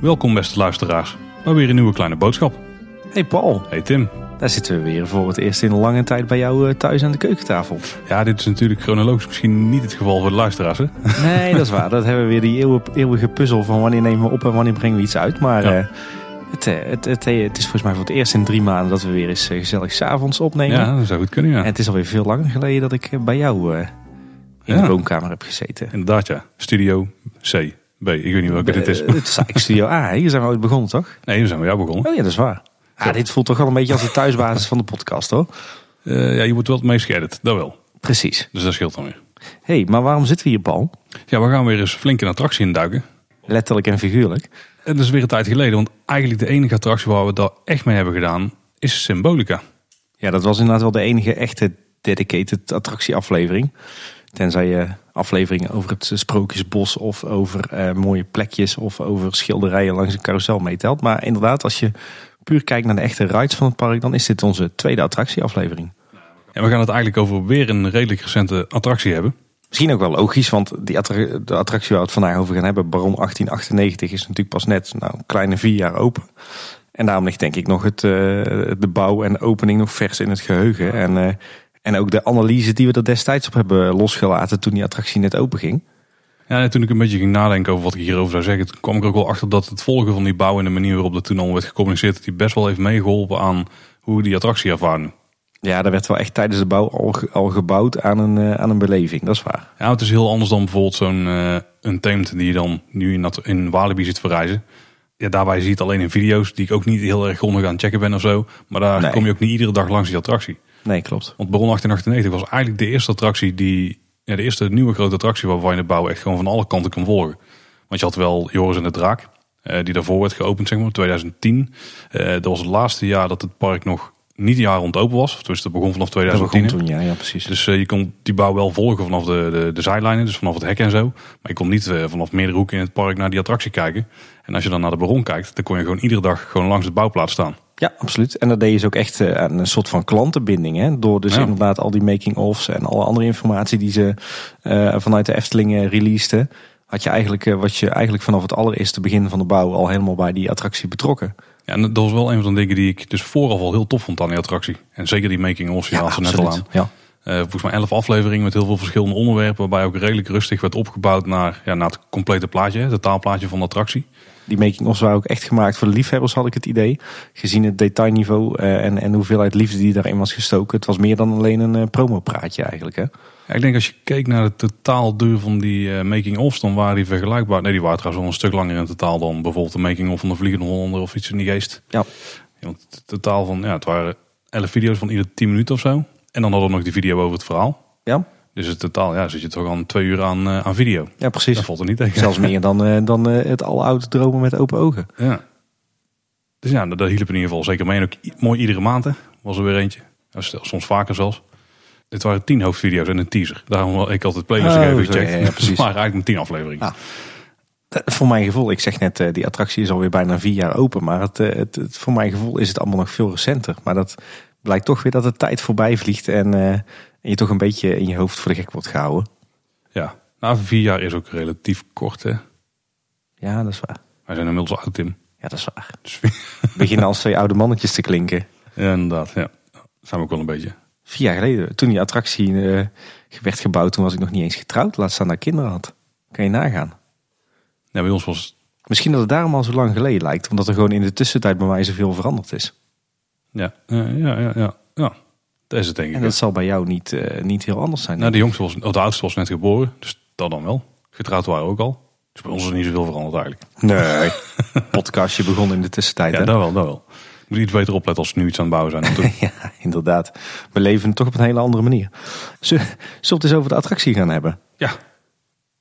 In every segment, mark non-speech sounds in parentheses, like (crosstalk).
Welkom beste luisteraars, maar weer een nieuwe kleine boodschap. Hey Paul, Hey Tim. daar zitten we weer voor het eerst in een lange tijd bij jou eh, thuis aan de keukentafel. Ja, dit is natuurlijk chronologisch misschien niet het geval voor de luisteraars. Hè? Nee, dat is (laughs) waar. Dat hebben we weer die eeuwige, puzzel van wanneer nemen we op en wanneer brengen we iets uit. Maar Ja. eh, het, eh, het, het, eh, het is volgens mij voor het eerst in drie maanden dat we weer eens eh, gezellig s'avonds opnemen. Ja, dat zou goed kunnen, ja. En het is alweer veel langer geleden dat ik bij jou in Ja. de woonkamer heb gezeten. Inderdaad, ja. Studio C, B. Ik weet niet welke dit is. Het is eigenlijk Studio A, hier zijn we ooit begonnen toch? Nee, we zijn bij jou begonnen. Oh ja, dat is waar. Ah, dit voelt toch wel een beetje als de thuisbasis van de podcast hoor. Ja, je wordt wel het meest geëdit, dat wel. Precies. Dus dat scheelt dan weer. hey, maar waarom zitten we hier Paul? Ja, we gaan weer eens flink in attractie induiken. Letterlijk en figuurlijk. En dat is weer een tijd geleden, want eigenlijk de enige attractie waar we dat echt mee hebben gedaan, is Symbolica. Ja, dat was inderdaad wel de enige echte dedicated attractieaflevering. Tenzij je afleveringen over het Sprookjesbos of over eh, mooie plekjes of over schilderijen langs een carousel meetelt. Maar inderdaad, als je puur kijkt naar de echte rides van het park, dan is dit onze tweede attractieaflevering. En we gaan het eigenlijk over weer een redelijk recente attractie hebben. Misschien ook wel logisch, want die attra- de attractie waar we het vandaag over gaan hebben, Baron 1898, is natuurlijk pas net nou, een kleine vier jaar open. En daarom ligt denk ik nog het, eh, de bouw en de opening nog vers in het geheugen. En, eh, en ook de analyse die we er destijds op hebben losgelaten toen die attractie net open ging. Ja, en toen ik een beetje ging nadenken over wat ik hierover zou zeggen, toen kwam ik ook wel achter dat het volgen van die bouw en de manier waarop dat toen al werd gecommuniceerd, dat die best wel heeft meegeholpen aan hoe we die attractie ervaren. Ja, daar werd wel echt tijdens de bouw al, al gebouwd aan een, eh, aan een beleving, dat is waar. Ja, het is heel anders dan bijvoorbeeld zo'n eh een Tamed die je dan nu in, dat- in Walibi ziet verrijzen. Ja, daarbij zie je het alleen in video's die ik ook niet heel erg grondig aan het checken ben of zo. Maar daar Nee. kom je ook niet iedere dag langs die attractie. Nee, klopt. Want Baron 1898 was eigenlijk de eerste attractie die, ja, de eerste nieuwe grote attractie waarvan je de bouw echt gewoon van alle kanten kon volgen. Want je had wel Joris en de Draak, eh, die daarvoor werd geopend, zeg maar, 2010. Eh, dat was het laatste jaar dat het park nog niet een jaar rond open was. Dus dat begon vanaf Dat 2010. begon hè. toen, ja, ja precies. Dus eh, je kon die bouw wel volgen vanaf de, de, de zijlijnen, dus vanaf het hek en zo. Maar je kon niet eh, vanaf meerdere hoeken in het park naar die attractie kijken. En als je dan naar de Baron kijkt, dan kon je gewoon iedere dag gewoon langs de bouwplaats staan. Ja, absoluut. En dat deed je dus ook echt eh, aan een soort van klantenbinding. Hè? Door dus Ja. inderdaad al die making-ofs en alle andere informatie die ze vanuit de Efteling eh, releasten. Had je eigenlijk, wat je eigenlijk vanaf het allereerste begin van de bouw al helemaal bij die attractie betrokken. Ja, en dat was wel een van de dingen die ik dus vooraf al heel tof vond aan die attractie. En zeker die making-of, je haalt ze net al aan. Ja. Eh, volgens mij elf afleveringen met heel veel verschillende onderwerpen. Waarbij ook redelijk rustig werd opgebouwd naar, ja, naar het complete plaatje. Het totaalplaatje van de attractie. Die making-ofs waren ook echt gemaakt voor de liefhebbers, had ik het idee. Gezien het detailniveau eh, en, en de hoeveelheid liefde die daarin was gestoken. Het was meer dan alleen een eh, promopraatje eigenlijk. Hè? Ja, ik denk als je keek naar de totaalduur van die eh, making-ofs, dan waren die vergelijkbaar. Nee, die waren trouwens wel een stuk langer in totaal dan bijvoorbeeld de making-of van de Vliegende Hollander of iets in die geest. Ja. Ja, want het totaal van, ja, het waren 11 video's van ieder 10 minuten of zo. En dan hadden we nog die video over het verhaal. Ja, Dus het totaal, ja, zit je toch aan twee uur aan, eh, aan video. ja precies. Dat valt er niet tegen. Zelfs meer dan, eh, dan het aloude dromen met open ogen. Ja. Dus ja, dat, dat hielp in ieder geval zeker mee. En ook mooi iedere maand hè, was er weer eentje. Ja, Soms vaker zelfs. Dit waren tien hoofdvideo's en een teaser. Daarom wil ik altijd playlist Oh, even zo, checken. ja, precies. (laughs) maar eigenlijk met tien afleveringen. Ah. Eh, Voor mijn gevoel, ik zeg net, eh, die attractie is alweer bijna vier jaar open. Maar het, eh, het, het- voor mijn gevoel is het allemaal nog veel recenter. Maar dat blijkt toch weer dat de tijd voorbij vliegt. En, en je toch een beetje in je hoofd voor de gek wordt gehouden. Ja, nou vier jaar is ook relatief kort hè. Ja, dat is waar. Wij zijn inmiddels oud Tim. Ja, dat is waar. Dus, (laughs) We beginnen als twee oude mannetjes te klinken. ja, inderdaad. Ja. Zijn we ook wel een beetje. Vier jaar geleden, toen die attractie eh, werd gebouwd, toen was ik nog niet eens getrouwd. Laat staan dat ik kinderen had. Kan je nagaan. Ja, bij ons was Misschien dat het daarom al zo lang geleden lijkt. Omdat er gewoon in de tussentijd bij mij zoveel veranderd is. ja, ja, ja, ja, ja. ja. Dat is het denk ik. En hè. dat zal bij jou niet, eh, niet heel anders zijn. Nou, de jongste was, oh, de oudste was net geboren. Dus dat dan wel. Getrouwd waren we ook al. Dus bij ons is er niet zoveel veranderd eigenlijk. Nee. (laughs) Podcastje begon in de tussentijd. Ja, hè? dat wel, dat wel. Moet iets beter opletten als nu iets aan het bouwen zijn. (laughs) Ja, inderdaad. We leven toch op een hele andere manier. Zullen we het eens over de attractie gaan hebben? Ja,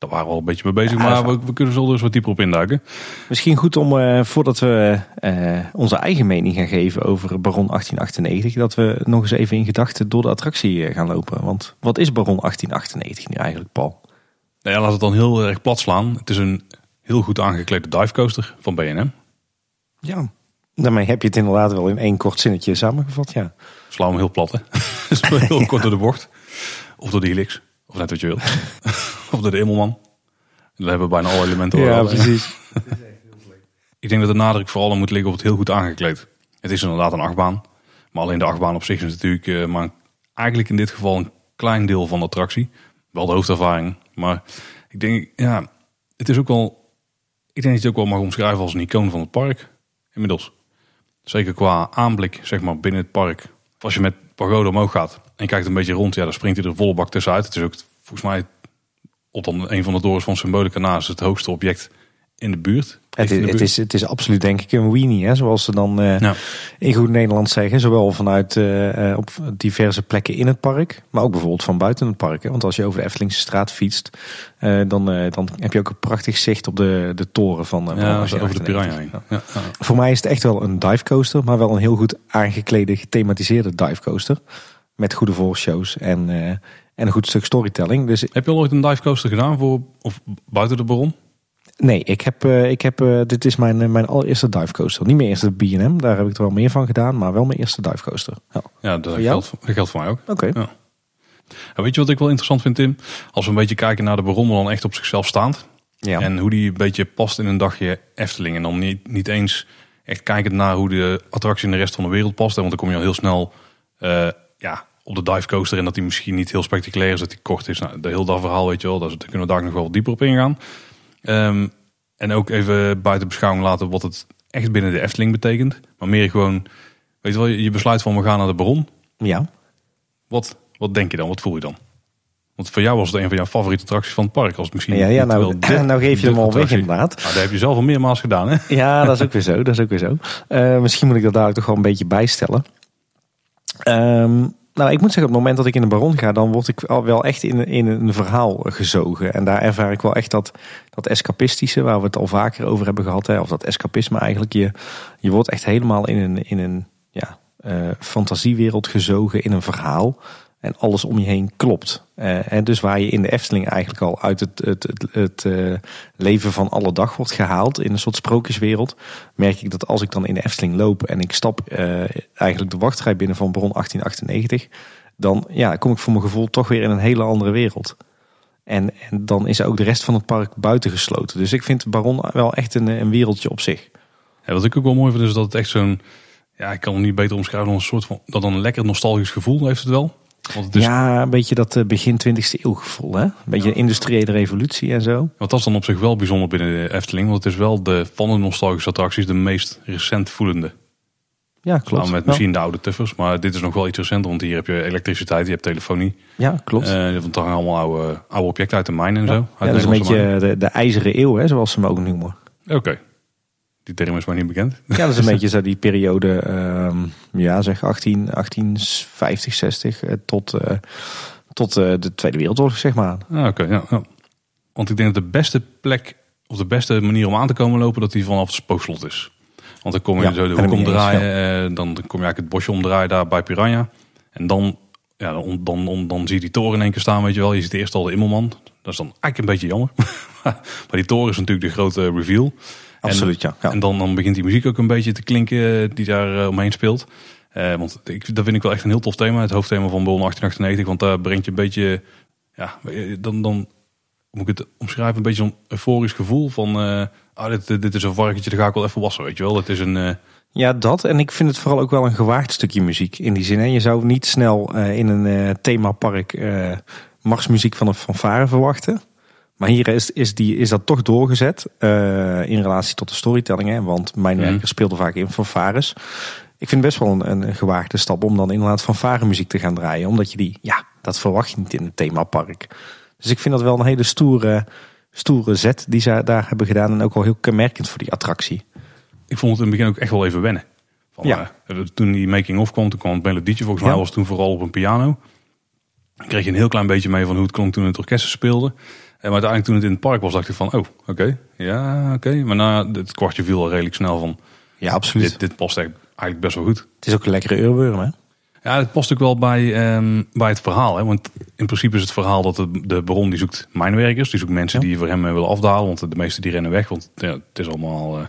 daar waren we al een beetje mee bezig. Ja, maar we, we kunnen zo dus wat dieper op induiken. Misschien goed om, eh, voordat we eh, onze eigen mening gaan geven over Baron 1898, dat we nog eens even in gedachten door de attractie eh, gaan lopen. Want wat is Baron 1898 nu eigenlijk, Paul? Nou ja, laat het dan heel erg plat slaan. Het is een heel goed aangeklede divecoaster van B&M. Ja, Daarmee heb je het inderdaad wel in één kort zinnetje samengevat, ja. Sla hem heel plat, hè? (laughs) Heel kort door de bocht. Of door de helix. Of net wat je wilt. (laughs) of door de Immelman. We hebben bijna alle elementen. Ja, precies. (laughs) Ik denk dat de nadruk vooral moet liggen op het heel goed aangekleed. Het is inderdaad een achtbaan. Maar alleen de achtbaan op zich is natuurlijk eh, maar eigenlijk in dit geval een klein deel van de attractie. Wel de hoofdervaring. Maar ik denk, ja, het is ook wel... Ik denk dat je het ook wel mag omschrijven als een icoon van het park. Inmiddels. Zeker qua aanblik, zeg maar, binnen het park. Als je met Pagoda omhoog gaat en kijkt een beetje rond, ja, dan springt hij er volle bak tussenuit. Het is ook volgens mij op dan een van de torens van Symbolica naast het hoogste object in de buurt. Het is, het, is, het is absoluut denk ik een weenie, hè, zoals ze dan eh, Ja. in goed Nederlands zeggen. Zowel vanuit eh, eh, op diverse plekken in het park, maar ook bijvoorbeeld van buiten het park. Hè. Want als je over de Eftelingse straat fietst, dan, dan heb je ook een prachtig zicht op de, de toren van Ja, zo over de piranha heen. Ja. Voor mij is het echt wel een dive coaster, maar wel een heel goed aangeklede, gethematiseerde dive coaster. Met goede voorshows en, en een goed stuk storytelling. Dus Heb je al ooit een dive coaster gedaan voor, of buiten de Baron? Nee, ik heb, eh, ik heb, eh, dit is mijn, eh, mijn allereerste dive coaster. Niet mijn eerste B&M, daar heb ik er wel meer van gedaan, maar wel mijn eerste dive coaster. Ja. Ja, dat geldt, dat geldt voor mij ook. Oké. Ja. Weet je wat ik wel interessant vind, Tim? Als we een beetje kijken naar de maar dan echt op zichzelf staand. Ja. En hoe die een beetje past in een dagje Efteling. En dan niet, niet eens echt kijkend naar hoe de attractie in de rest van de wereld past. hè, Want dan kom je al heel snel ja, op de dive coaster. En dat die misschien niet heel spectaculair is, dat die kort is. Nou, de heel dat verhaal, weet je wel. Daar daar kunnen we daar nog wel dieper op ingaan. Ehm, en ook even buiten beschouwing laten wat het echt binnen de Efteling betekent. Maar meer gewoon, weet je wel, je besluit van we gaan naar de Baron. ja. Wat, wat denk je dan? Wat voel je dan? Want voor jou was het een van jouw favoriete attracties van het park. Als het misschien Ja, ja nou, (clears throat) de- nou geef je hem al weg inderdaad. Nou, dat heb je zelf al meermaals gedaan, hè? Ja, dat is ook weer zo. Dat is ook weer zo. Eh, misschien moet ik dat dadelijk toch wel een beetje bijstellen. Ehm, nou, ik moet zeggen, op het moment dat ik in de Baron ga, dan word ik al wel echt in, in een verhaal gezogen. En daar ervaar ik wel echt dat, dat escapistische, waar we het al vaker over hebben gehad. Hè, of dat escapisme eigenlijk. Je, je wordt echt helemaal in een, in een ja, eh, fantasiewereld gezogen, in een verhaal. En alles om je heen klopt. Eh, en dus waar je in de Efteling eigenlijk al uit het, het, het, het eh, leven van alle dag wordt gehaald in een soort sprookjeswereld, merk ik dat als ik dan in de Efteling loop en ik stap eh, eigenlijk de wachtrij binnen van Bron 1898, dan ja, kom ik voor mijn gevoel toch weer in een hele andere wereld. En, en dan is ook de rest van het park buitengesloten. Dus ik vind Baron wel echt een, een wereldje op zich. Ja, wat ik ook wel mooi vind is dat het echt zo'n... Ja, ik kan het niet beter omschrijven dan een soort van... Dat dan een lekker nostalgisch gevoel heeft het wel. Want, Ja, een beetje dat eh, begin 20e eeuw gevoel. Hè? Een beetje industriële revolutie en zo. want dat is dan op zich wel bijzonder binnen de Efteling. Want het is wel de, van de nostalgische attracties de meest recent voelende. Ja, klopt. Samen met misschien de oude tuffers. Maar dit is nog wel iets recenter. Want hier heb je elektriciteit, je hebt telefonie. Ja, klopt. Eh want daar gaan allemaal oude, oude objecten uit de mijn en zo. Uit ja, dat is een beetje de, de ijzeren eeuw, hè, zoals ze hem ook noemen. Oké. Die term is mij niet bekend. Ja, dat is een (laughs) beetje zo die periode, ehm, ja, zeg 18, 1850, 60 eh, tot, eh, tot eh, de Tweede Wereldoorlog, zeg maar. Ah, Oké, ja, ja. Want ik denk dat de beste plek, of de beste manier om aan te komen lopen, dat die vanaf het spookslot is. Want dan kom je Ja, zo de hoek omdraaien, eh, dan kom je eigenlijk het bosje omdraaien daar bij Piranha. En dan, ja, dan, dan, dan, dan zie je die toren in één keer staan, weet je wel. Je ziet eerst al de Immelman. Dat is dan eigenlijk een beetje jammer. (laughs) maar die toren is natuurlijk de grote reveal. Absoluut, ja. ja. En dan, dan begint die muziek ook een beetje te klinken eh, die daar eh, omheen speelt. Eh, want ik, dat vind ik wel echt een heel tof thema. Het hoofdthema van Bol 1898. Want daar brengt je een beetje... Ja, dan, dan moet ik het omschrijven. Een beetje zo'n euforisch gevoel van... ah, dit, dit is een varkentje, daar ga ik wel even wassen, weet je wel. Het is een... Ja, dat. En ik vind het vooral ook wel een gewaagd stukje muziek in die zin. Hè. Je zou niet snel in een themapark marsmuziek van een fanfare verwachten. Maar hier is, is, die, is dat toch doorgezet eh, in relatie tot de storytelling. Hè. Want mijn Mhm. werker speelde vaak in fanfares. Ik vind het best wel een, een gewaagde stap om dan inderdaad fanfare muziek te gaan draaien. Omdat je die, ja, dat verwacht je niet in een themapark. Dus ik vind dat wel een hele stoere, stoere zet die ze daar hebben gedaan. En ook wel heel kenmerkend voor die attractie. ik vond het in het begin ook echt wel even wennen. Van, Ja. eh, toen die making-of kwam, toen kwam het melodietje. Volgens mij Ja. was het toen vooral op een piano. Dan kreeg je een heel klein beetje mee van hoe het klonk toen het orkest speelde. En maar uiteindelijk toen het in het park was, dacht ik van... Oh, oké. Ja, oké. Maar na het kwartje viel al redelijk snel van... Ja, absoluut. Dit, dit past eigenlijk best wel goed. Het is ook een lekkere eurwurm, hè? Ja, het past ook wel bij, ehm, bij het verhaal. Hè? Want in principe is het verhaal dat de, de baron die zoekt mijnwerkers. Die zoekt mensen Ja. die voor hem eh, willen afdalen. Want de meeste die rennen weg. Want ja, het is allemaal eh,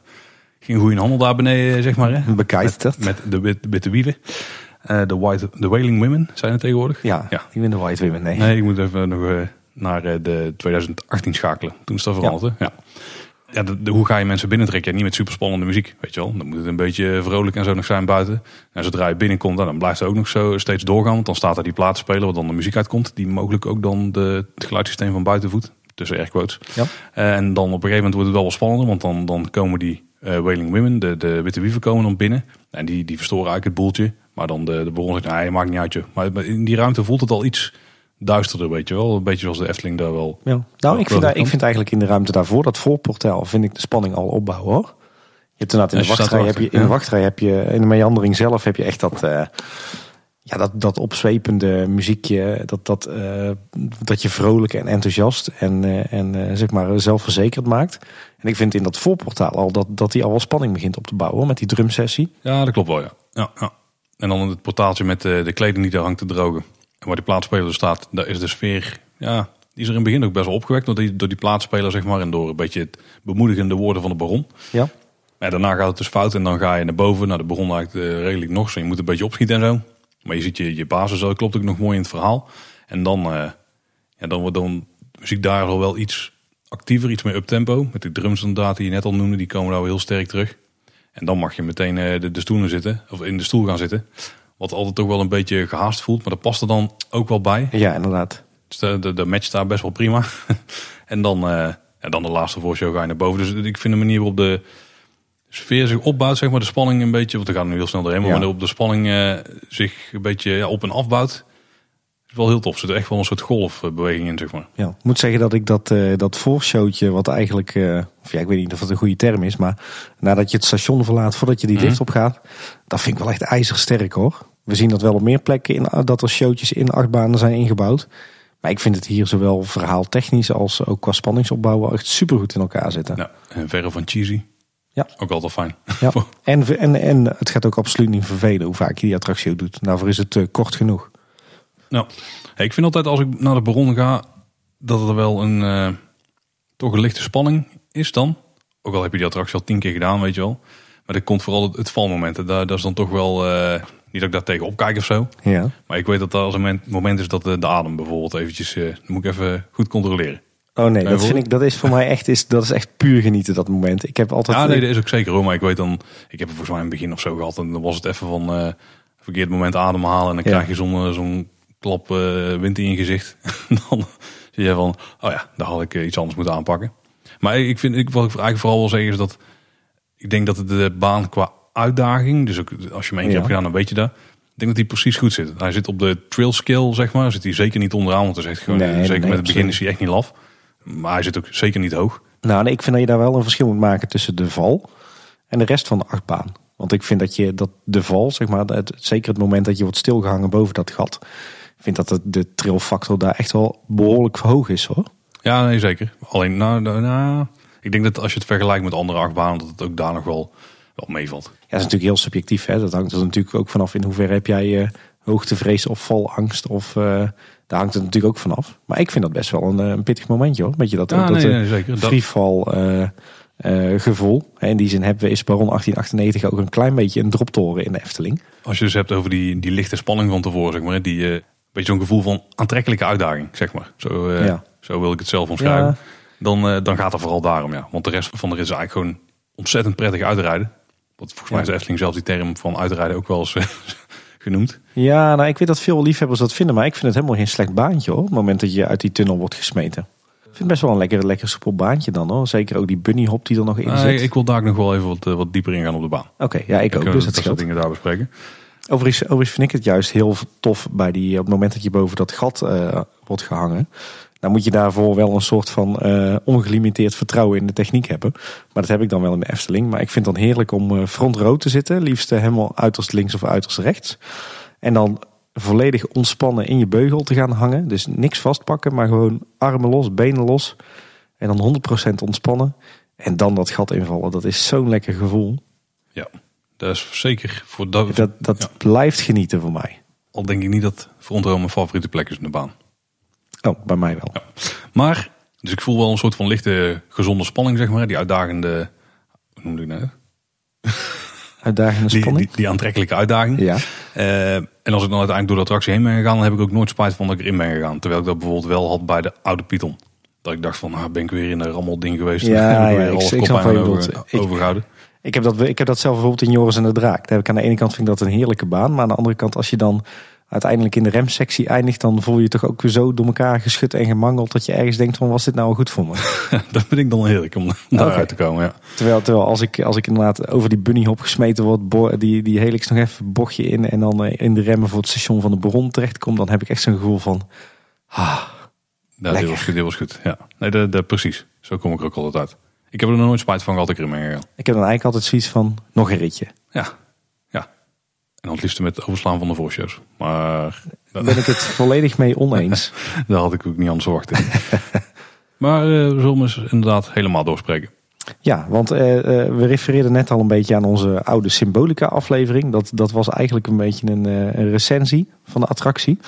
geen goede handel daar beneden, zeg maar. Hè? Bekeisterd. Met de wit- witte wielen. Eh, de white, de Wailing Women zijn het tegenwoordig. Ja, Ja. die winnen White Women. Nee. Nee, ik moet even nog eh, naar eh, de 2018 schakelen. Toen is dat veranderd. Ja. Ja, de, de- hoe ga je mensen binnentrekken? Ja, niet met superspannende muziek, weet je wel. Dan moet het een beetje vrolijk en zo nog zijn buiten. En zodra je binnenkomt, dan blijft het ook nog zo steeds doorgaan. Want dan staat er die platenspeler waar dan de muziek uitkomt. Die mogelijk ook dan de, het geluidssysteem van buiten voedt. Tussen airquotes. Ja. En dan op een gegeven moment wordt het wel wat spannender. Want dan, dan komen die eh Wailing Women, de, de witte wieven komen dan binnen. En die, die verstoren eigenlijk het boeltje. Maar dan de, de baron zegt, nee, maakt niet uit joh. Maar in die ruimte voelt het al iets duisterder, weet je wel. Een beetje zoals de Efteling daar wel. Ja. Nou, ik vind, daar, ik vind eigenlijk in de ruimte daarvoor, dat voorportaal, vind ik de spanning al opbouwen hoor. Je hebt inderdaad in de wachtrij, heb je, in de wachtrij heb je, in de meandering zelf heb je echt dat, eh, ja, dat, dat opzwepende muziekje, dat, dat, eh, dat je vrolijk en enthousiast en, eh, en zeg maar zelfverzekerd maakt. En ik vind in dat voorportaal al dat, dat die al wel spanning begint op te bouwen met die drumsessie. Ja, dat klopt wel, ja. ja, ja. En dan het portaaltje met de, de kleding die daar hangt te drogen. En waar die plaatspeler dus staat, daar is de sfeer, ja, die is er in het begin ook best wel opgewekt door die, door die plaatspeler, zeg maar. En door een beetje het bemoedigende woorden van de baron. Ja. Maar daarna gaat het dus fout en dan ga je naar boven. Nou, de begon eigenlijk eh, redelijk nog zo. Je moet een beetje opschieten en zo. Maar je ziet je, je basis, dat klopt ook nog mooi in het verhaal. En dan, eh, ja, dan wordt dan muziek daar al wel iets actiever, iets meer uptempo. Met die drums inderdaad die je net al noemde, die komen daar wel heel sterk terug. En dan mag je meteen eh, de, de stoelen zitten, of in de stoel gaan zitten. Wat altijd toch wel een beetje gehaast voelt, maar dat past er dan ook wel bij. ja, inderdaad. Dus de, de, de match daar best wel prima. (laughs) en dan, ja, dan de laatste voorshow ga je naar boven. Dus ik vind de manier waarop de sfeer zich opbouwt, zeg maar, de spanning een beetje. Want we gaan nu heel snel doorheen, maar Ja. wanneer op de spanning eh, zich een beetje ja, op en afbouwt. Is wel heel tof. Er zit echt wel een soort golfbeweging in, zeg maar. Ja, ik moet zeggen dat ik dat, eh dat voorshowtje, wat eigenlijk, eh, of ja, ik weet niet of het een goede term is, maar nadat je het station verlaat, voordat je die Mhm. lift opgaat, dat vind ik wel echt ijzersterk hoor. We zien dat wel op meer plekken in, dat er showtjes in achtbanen zijn ingebouwd. Maar ik vind het hier zowel verhaaltechnisch als ook qua spanningsopbouw echt supergoed in elkaar zitten. Ja, en verre van cheesy. Ja. Ook altijd fijn. Ja. (laughs) En, en, en het gaat ook absoluut niet vervelen hoe vaak je die attractie doet. Daarvoor is het eh, kort genoeg. Nou, hey, ik vind altijd als ik naar de Baron ga, dat er wel een eh, toch een lichte spanning is dan. Ook al heb je die attractie al tien keer gedaan, weet je wel. Maar er komt vooral het, het valmoment. En Daar, dat is dan toch wel, eh, niet dat ik daar tegen opkijk of zo. Ja. Maar ik weet dat er als een moment, is dat de, de adem bijvoorbeeld eventjes, eh, dan moet ik even goed controleren. Oh nee, dat vind ik, dat is voor mij echt, is, dat is echt puur genieten dat moment. Ik heb altijd... Ja, nee, dat is ook zeker hoor. Maar ik weet dan, ik heb het volgens mij in het begin of zo gehad. En dan was het even van eh verkeerd moment ademhalen. En dan Ja. krijg je zo'n eh, zo'n klap eh, wind in je gezicht. (laughs) Dan zie je van, oh ja, daar had ik eh, iets anders moeten aanpakken. Maar ik vind, ik, wat ik eigenlijk vooral wil zeggen is dat, ik denk dat de baan qua uitdaging, dus ook als je hem één keer Ja. hebt gedaan, dan weet je dat. Ik denk dat hij precies goed zit. Hij zit op de trail skill, zeg maar. Zit hij zeker niet onderaan, want hij zegt gewoon, Nee, zeker nee, met het begin absoluut. is hij echt niet laf. Maar hij zit ook zeker niet hoog. Nou, nee, ik vind dat je daar wel een verschil moet maken tussen de val en de rest van de achtbaan. Want ik vind dat je dat de val, zeg maar, het, zeker het moment dat je wordt stilgehangen boven dat gat, vind dat de, de trillfactor daar echt wel behoorlijk hoog is hoor. Ja, nee, zeker. Alleen, nou, nou, nou, ik denk dat als je het vergelijkt met andere achtbanen, dat het ook daar nog wel, wel meevalt. Ja, dat is natuurlijk heel subjectief. Hè? Dat hangt er natuurlijk ook vanaf in hoeverre heb jij eh, hoogtevrees of valangst. Of, eh, daar hangt het natuurlijk ook vanaf. Maar ik vind dat best wel een, eh, een pittig momentje hoor. Weet je dat, Ja, dat nee, nee, zeker. Freefall gevoel. In die zin hebben we is Baron 1898 ook een klein beetje een droptoren in de Efteling. Als je dus hebt over die, die lichte spanning van tevoren, zeg maar, die beetje zo'n gevoel van aantrekkelijke uitdaging, zeg maar. Zo, eh, Ja. zo wil ik het zelf omschrijven. Ja. Dan, eh, dan gaat het vooral daarom, ja. Want de rest van de rit is eigenlijk gewoon ontzettend prettig uitrijden. Want volgens mij is de Efteling zelf die term van uitrijden ook wel eens eh, (laughs) genoemd. Ja, nou ik weet dat veel liefhebbers dat vinden. Maar ik vind het helemaal geen slecht baantje hoor. Op het moment dat je uit die tunnel wordt gesmeten. Ik vind het best wel een lekker, lekker soepel baantje dan hoor. Zeker ook die bunny hop die er nog in zit. ik wil daar nog wel even wat, wat dieper in gaan op de baan. Oké, ja ik ook. Dus dat soort dingen daar bespreken. Overigens, overigens vind ik het juist heel tof bij die, op het moment dat je boven dat gat eh, wordt gehangen. Dan moet je daarvoor wel een soort van eh, ongelimiteerd vertrouwen in de techniek hebben. Maar dat heb ik dan wel in de Efteling. Maar ik vind het dan heerlijk om eh, front te zitten. Liefst helemaal uiterst links of uiterst rechts. En dan volledig ontspannen in je beugel te gaan hangen. Dus niks vastpakken, maar gewoon armen los, benen los. En dan 100% ontspannen. En dan dat gat invallen. Dat is zo'n lekker gevoel. Ja, dat is zeker voor dat. Dat, dat Ja. blijft genieten voor mij. Al denk ik niet dat Frontroom mijn favoriete plek is in de baan. Oh, bij mij wel. Maar, dus ik voel wel een soort van lichte gezonde spanning, zeg maar. Die uitdagende, hoe noemde ik nou? Uitdagende Die, spanning. die, die aantrekkelijke uitdaging. Ja. Eh, en als ik dan uiteindelijk door de attractie heen ben gegaan, dan heb ik ook nooit spijt van dat ik erin ben gegaan. Terwijl ik dat bijvoorbeeld wel had bij de oude Python. Dat ik dacht van, nou ben ik weer in een rammel ding geweest. Ja, (laughs) ik ja, ik- ik bedoelt. ogen Ik- overgehouden. Ik heb, dat, ik heb dat zelf bijvoorbeeld in Joris en de Draak. Daar heb ik aan de ene kant vind ik dat een heerlijke baan. Maar aan de andere kant, als je dan uiteindelijk in de remsectie eindigt, dan voel je je toch ook weer zo door elkaar geschud en gemangeld. Dat je ergens denkt van, was dit nou goed voor me? (laughs) dat vind ik dan heerlijk om daaruit Oké. te komen. Ja. Terwijl, terwijl als, ik, als ik inderdaad over die bunnyhop gesmeten word, bo- die, die helix nog even bochtje in en dan eh, in de remmen voor het station van de Baron terechtkom, dan heb ik echt zo'n gevoel van, ah, Ja, dit was goed. Dit was goed. Ja. Nee, de, precies. Zo kom ik ook altijd uit. Ik heb er nog nooit spijt van gehad ik gegaan. ik heb dan eigenlijk altijd zoiets van, nog een ritje. Ja. Ja. En dan het liefste met het overslaan van de voorshows. Maar Daar ben ik het (laughs) volledig mee oneens. (laughs) daar had ik ook niet anders verwacht. (laughs) maar eh, we zullen eens inderdaad helemaal doorspreken. Ja, want eh, eh, we refereerden net al een beetje aan onze oude Symbolica aflevering. Dat, dat was eigenlijk een beetje een, een recensie van de attractie.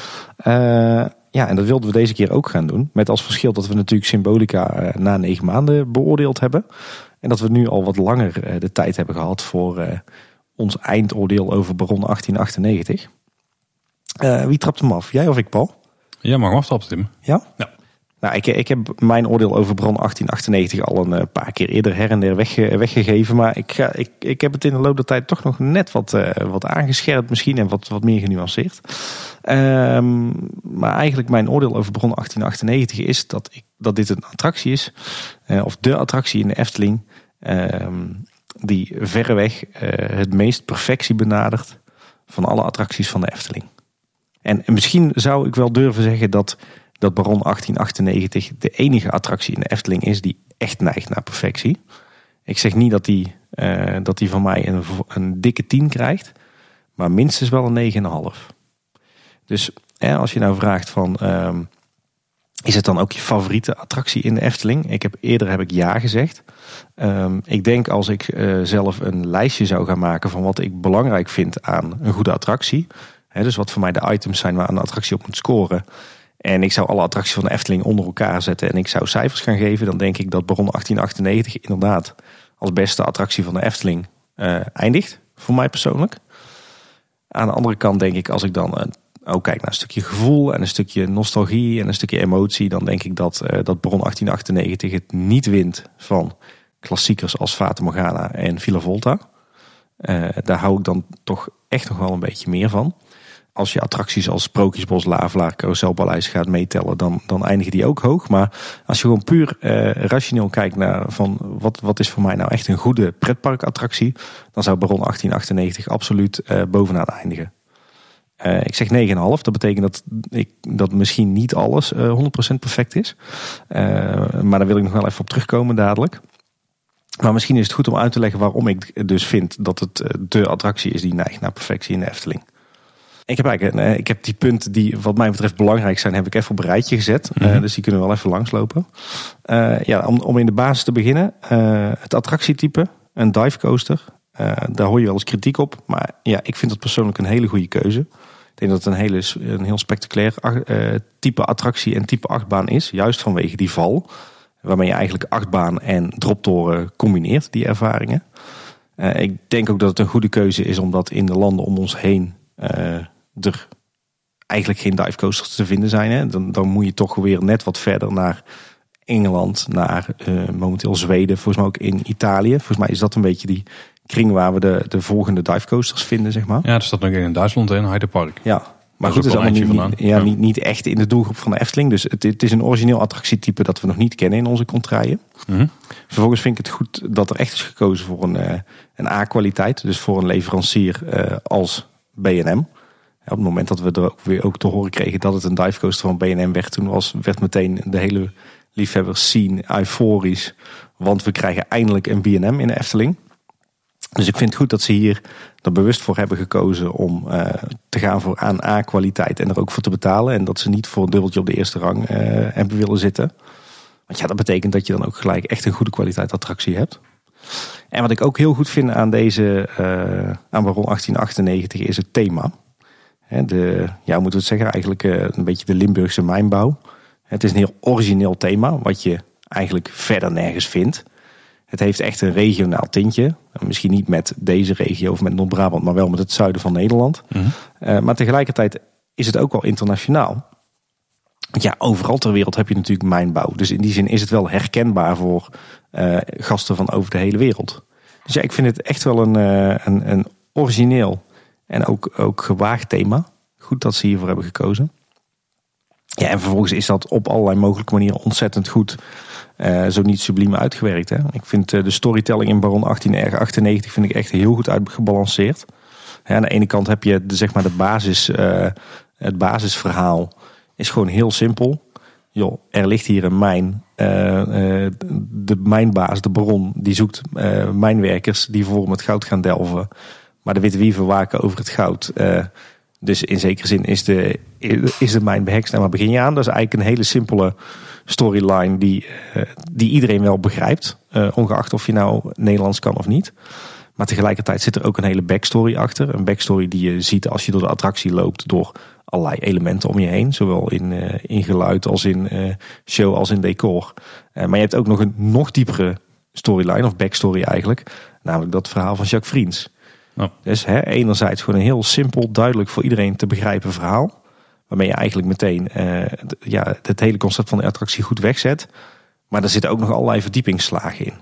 Ja, en dat wilden we deze keer ook gaan doen. Met als verschil dat we natuurlijk Symbolica eh, na negen maanden beoordeeld hebben. En dat we nu al wat langer eh, de tijd hebben gehad voor eh, ons eindoordeel over Baron 1898. Eh, wie trapt hem af? Jij of ik, Paul? Ja, mag hem aftrappen, Tim. Ja? Ja. Nou, ik, ik heb mijn oordeel over Bron 1898 al een eh, paar keer eerder her en der wegge- weggegeven. Maar ik, ga, ik, ik heb het in de loop der tijd toch nog net wat, eh, wat aangescherpt misschien en wat, wat meer genuanceerd. Ehm, maar eigenlijk mijn oordeel over Bron 1898 is dat, ik, dat dit een attractie is. eh, of de attractie in de Efteling. ehm, die verreweg het meest perfectie benadert van alle attracties van de Efteling. En misschien zou ik wel durven zeggen dat, dat Baron 1898 de enige attractie in de Efteling is die echt neigt naar perfectie. Ik zeg niet dat die, eh, dat die van mij een, een dikke 10 krijgt, maar minstens wel een 9,5. Dus hè, als je nou vraagt van, ehm, is het dan ook je favoriete attractie in de Efteling? Ik heb, eerder heb ik ja gezegd. Ehm, ik denk als ik eh, zelf een lijstje zou gaan maken van wat ik belangrijk vind aan een goede attractie. Hè, dus wat voor mij de items zijn waar een attractie op moet scoren. En ik zou alle attracties van de Efteling onder elkaar zetten en ik zou cijfers gaan geven. Dan denk ik dat Baron 1898 inderdaad als beste attractie van de Efteling eh, eindigt. Voor mij persoonlijk. Aan de andere kant denk ik als ik dan eh, ook kijk naar een stukje gevoel en een stukje nostalgie en een stukje emotie. Dan denk ik dat, eh, dat Baron 1898 het niet wint van klassiekers als Fata Morgana en Villa Volta. Daar hou ik dan toch echt nog wel een beetje meer van. Als je attracties als Sprookjesbos, Lavelaar, Carouselpaleis gaat meetellen, dan, dan eindigen die ook hoog. Maar als je gewoon puur eh, rationeel kijkt naar van wat, wat is voor mij nou echt een goede pretparkattractie, dan zou Baron 1898 absoluut eh, bovenaan eindigen. Eh, ik zeg 9,5. Dat betekent dat, ik, dat misschien niet alles eh 100% perfect is. Eh, maar daar wil ik nog wel even op terugkomen dadelijk. Maar misschien is het goed om uit te leggen waarom ik dus vind dat het eh, de attractie is die neigt naar perfectie in de Efteling. Ik heb eigenlijk een, eh, ik heb die punten die wat mij betreft belangrijk zijn, heb ik even op een rijtje gezet. Eh, dus die kunnen we wel even langslopen. Eh, ja, om, om in de basis te beginnen. het attractietype, een dive coaster. Eh, daar hoor je wel eens kritiek op. Maar ja, ik vind het persoonlijk een hele goede keuze. Ik denk dat het een, hele, een heel spectaculair type attractie en type achtbaan is. Juist vanwege die val. Waarmee je eigenlijk achtbaan en droptoren combineert, die ervaringen. Ik denk ook dat het een goede keuze is, omdat in de landen om ons heen er eigenlijk geen dive coasters te vinden zijn. Hè. Dan, dan moet je toch weer net wat verder naar Engeland, naar eh, momenteel Zweden, volgens mij ook in Italië. Volgens mij is dat een beetje die kring waar we de, de volgende dive coasters vinden, zeg maar. Ja, er staat nog in Duitsland en Heide Park. Ja, maar Dat is goed, allemaal niet, ja. Niet, niet echt in de doelgroep van de Efteling. Dus het, het is een origineel attractietype dat we nog niet kennen in onze contraien. Mhm. Vervolgens vind ik het goed dat er echt is gekozen voor een, eh, een A-kwaliteit. Dus voor een leverancier eh, als B&M. Op het moment dat we er ook weer ook te horen kregen dat het een divecoaster van B&M werd, toen was, werd meteen de hele liefhebbers scene euforisch. Want we krijgen eindelijk een B&M in de Efteling. Dus ik vind het goed dat ze hier er bewust voor hebben gekozen om eh, te gaan voor aan A-kwaliteit en er ook voor te betalen. En dat ze niet voor een dubbeltje op de eerste rang eh, hebben willen zitten. Want ja, dat betekent dat je dan ook gelijk echt een goede kwaliteit attractie hebt. En wat ik ook heel goed vind aan deze, eh aan Baron 1898 is het thema. De, ja, hoe moeten we het zeggen, eigenlijk eh, een beetje de Limburgse mijnbouw. Het is een heel origineel thema, wat je eigenlijk verder nergens vindt. Het heeft echt een regionaal tintje. Misschien niet met deze regio of met Noord-Brabant, maar wel met het zuiden van Nederland. Uh, maar tegelijkertijd is het ook wel internationaal. Want ja, overal ter wereld heb je natuurlijk mijnbouw. Dus in die zin is het wel herkenbaar voor uh, gasten van over de hele wereld. Dus ja, ik vind het echt wel een, uh, een, een origineel en ook, ook gewaagd thema. Goed dat ze hiervoor hebben gekozen. Ja, en vervolgens is dat op allerlei mogelijke manieren ontzettend goed. Uh, zo niet subliem uitgewerkt. Hè? Ik vind uh, de storytelling in Baron 1898 vind ik echt heel goed uitgebalanceerd. Ja, aan de ene kant heb je de, zeg maar de basis, uh, het basisverhaal is gewoon heel simpel. Joh, er ligt hier een mijn. de mijnbaas, de baron, die zoekt mijnwerkers die voor hem het goud gaan delven. Maar de witte wieven waken over het goud. Dus in zekere zin is de, is de mijn behekst. Nou, maar begin je aan. Dat is eigenlijk een hele simpele storyline die, uh, die iedereen wel begrijpt. Uh, ongeacht of je nou Nederlands kan of niet. Maar tegelijkertijd zit er ook een hele backstory achter. Een backstory die je ziet als je door de attractie loopt. Door allerlei elementen om je heen. Zowel in, in geluid als in show als in decor. maar je hebt ook nog een nog diepere storyline. Of backstory eigenlijk. Namelijk dat verhaal van Jacques Vriends. Ja. Dus hè, enerzijds gewoon een heel simpel, duidelijk voor iedereen te begrijpen verhaal. Waarmee je eigenlijk meteen uh, ja, het hele concept van de attractie goed wegzet. Maar er zitten ook nog allerlei verdiepingsslagen in.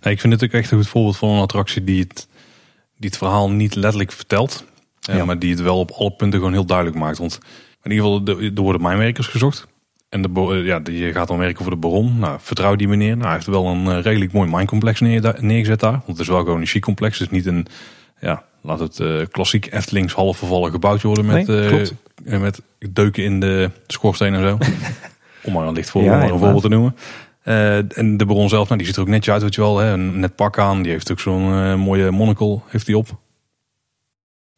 Nee, ik vind het ook echt een goed voorbeeld van een attractie die het, die het verhaal niet letterlijk vertelt. Eh. Maar die het wel op alle punten gewoon heel duidelijk maakt. Want in ieder geval, er worden mijnwerkers gezocht. En de, ja, je gaat dan werken voor de baron. Nou, vertrouw die meneer. Nou, hij heeft wel een uh, redelijk mooi minecomplex neer, neergezet daar. Want het is wel gewoon een chic complex. Het is niet een, ja, laat het uh, klassiek Eftelings half vervallen gebouwtje worden. Met, nee, uh, met deuken in de schoorsteen en zo. (laughs) om maar een licht voor, ja, een voorbeeld te noemen. en de baron zelf, nou, die ziet er ook netjes uit, weet je wel. Hè? Een net pak aan. Die heeft ook zo'n mooie monocle heeft hij op.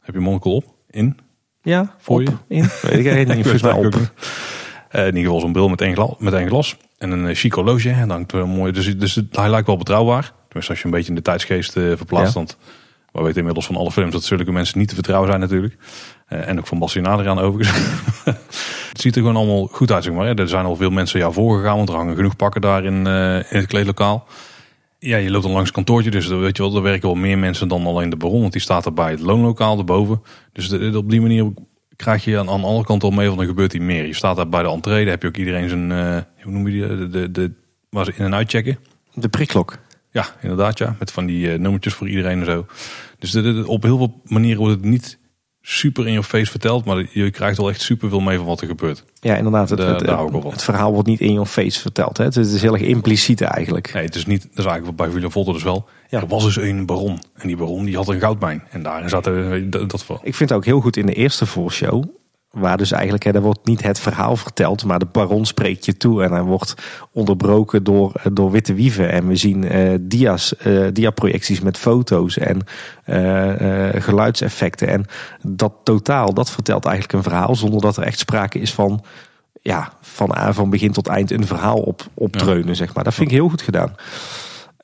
Heb je monocle op? In? Ja, voor op, je? In? Weet (laughs) ik niet. Volgens mij op. in ieder geval zo'n bril met één, glas, met één glas. En een uh, chic horloge. En dan hangt mooi. Dus, dus hij lijkt wel betrouwbaar. Tenminste, als je een beetje in de tijdsgeest verplaatst. Ja. Want we weten inmiddels van alle films dat zulke mensen niet te vertrouwen zijn natuurlijk. en ook van Bastien Adriaan overigens. (laughs) het ziet er gewoon allemaal goed uit, zeg maar. Er zijn al veel mensen jou voorgegaan. Want er hangen genoeg pakken daar in, in het kleedlokaal. Ja, je loopt dan langs het kantoortje, dus weet je wel, er werken wel meer mensen dan alleen de baron, want die staat er bij het loonlokaal erboven. Dus de, op die manier krijg je aan, aan alle kanten al mee van dan gebeurt hier meer. Je staat daar bij de entree, daar heb je ook iedereen zijn, uh, hoe noem je die, de, de, de, waar ze in- en uitchecken. De prikklok. Ja, inderdaad ja, met van die uh, nummertjes voor iedereen en zo. Dus de, de, op heel veel manieren wordt het niet super in je face verteld, maar je krijgt wel echt super veel mee van wat er gebeurt. Ja, inderdaad. Het, het, het, het verhaal wordt niet in je face verteld. Hè? Het is heel erg impliciet eigenlijk. Nee, het is niet, dat is eigenlijk bij William Volter dus wel. Ja. Er was dus een baron. En die baron die had een goudmijn. En daarin zat er, dat, dat Ik vind het ook heel goed in de eerste voorshow. Waar dus eigenlijk, hè, er wordt niet het verhaal verteld, maar de baron spreekt je toe. En hij wordt onderbroken door, door witte wieven. En we zien uh, dia's, uh, diaprojecties met foto's en uh, geluidseffecten. En dat totaal, dat vertelt eigenlijk een verhaal zonder dat er echt sprake is van, ja, van, van begin tot eind een verhaal op, opdreunen, ja. zeg maar. Dat vind ik heel goed gedaan.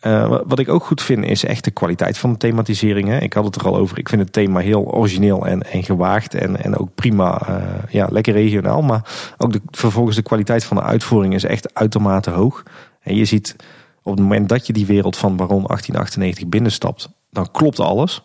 Uh, wat ik ook goed vind is echt de kwaliteit van de thematisering. Hè. Ik had het er al over. Ik vind het thema heel origineel en, en gewaagd. En, en ook prima, uh, ja, lekker regionaal. Maar ook de, vervolgens de kwaliteit van de uitvoering is echt uitermate hoog. En je ziet op het moment dat je die wereld van Baron 1898 binnenstapt, dan klopt alles.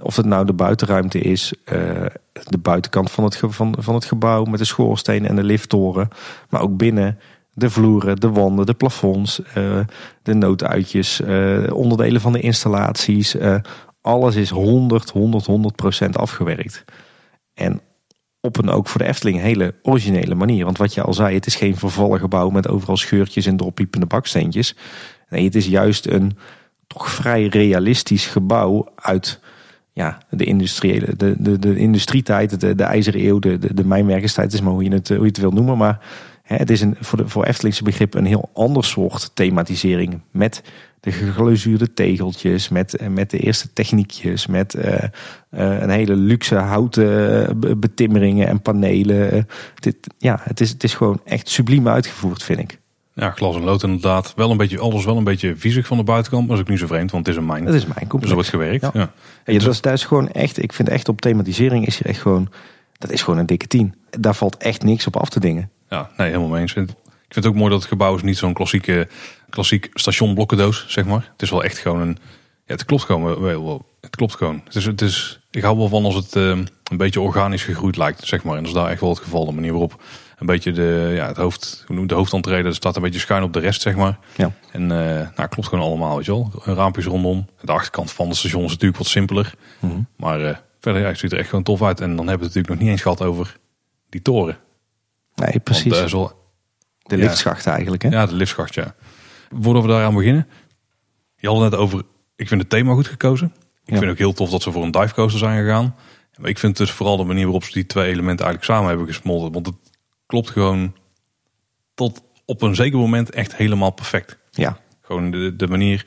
Of het nou de buitenruimte is, uh, de buitenkant van het, van, van het gebouw met de schoorsteen en de lifttoren. Maar ook binnen de vloeren, de wanden, de plafonds, uh, de nooduitjes, uh, onderdelen van de installaties. Uh, alles is 100, 100, 100 procent afgewerkt. En op een ook voor de Efteling hele originele manier. Want wat je al zei, het is geen vervallen gebouw met overal scheurtjes en doorpiepende baksteentjes. Nee, het is juist een toch vrij realistisch gebouw uit ja, de, industriële, de, de, de industrietijd, de, de ijzeren eeuw, de, de, de mijnwerkerstijd, is maar hoe je het, hoe je het wil noemen. Maar het is een, voor, de, voor Eftelingse begrip een heel ander soort thematisering. Met de geglazuurde tegeltjes, met, met de eerste techniekjes, met uh, uh, een hele luxe houten betimmeringen en panelen. dit, ja, het is, het is gewoon echt subliem uitgevoerd, vind ik. Ja, glas en lood inderdaad. Wel een beetje, alles wel een beetje viezig van de buitenkant, maar is ook niet zo vreemd, want het is een mijn. Het is mijn complex. Dus er wordt gewerkt. Ja. Ja. dat, dat is gewoon echt, ik vind echt op thematisering is hier echt gewoon, dat is gewoon een dikke tien. Daar valt echt niks op af te dingen. Ja, nee, helemaal mee eens. Ik vind het ook mooi dat het gebouw is niet zo'n klassieke, klassiek station blokkendoos, zeg maar. Het is wel echt gewoon een... Ja, het klopt gewoon wel. het klopt gewoon. Het is, het is, ik hou wel van als het uh, een beetje organisch gegroeid lijkt, zeg maar. En dat is daar echt wel het geval. De manier waarop een beetje de, ja, het hoofd, hoe noemt de hoofdantrede, staat een beetje schuin op de rest, zeg maar. Ja. En uh, nou, klopt gewoon allemaal, weet je wel. Raampjes rondom. De achterkant van het station is natuurlijk wat simpeler. Mhm. Maar uh, verder, ja, het ziet er echt gewoon tof uit. En dan hebben we het natuurlijk nog niet eens gehad over die toren. Nee, precies. Want, uh, zo, de liftschacht eigenlijk, hè? Ja, de liftschacht, ja. Voordat we daaraan beginnen. Je had het net over, ik vind het thema goed gekozen. Ik Ja. vind ook heel tof dat ze voor een divecoaster zijn gegaan. Maar ik vind dus vooral de manier waarop ze die twee elementen eigenlijk samen hebben gesmolten. Want het klopt gewoon tot op een zeker moment echt helemaal perfect. Ja. Gewoon de, de manier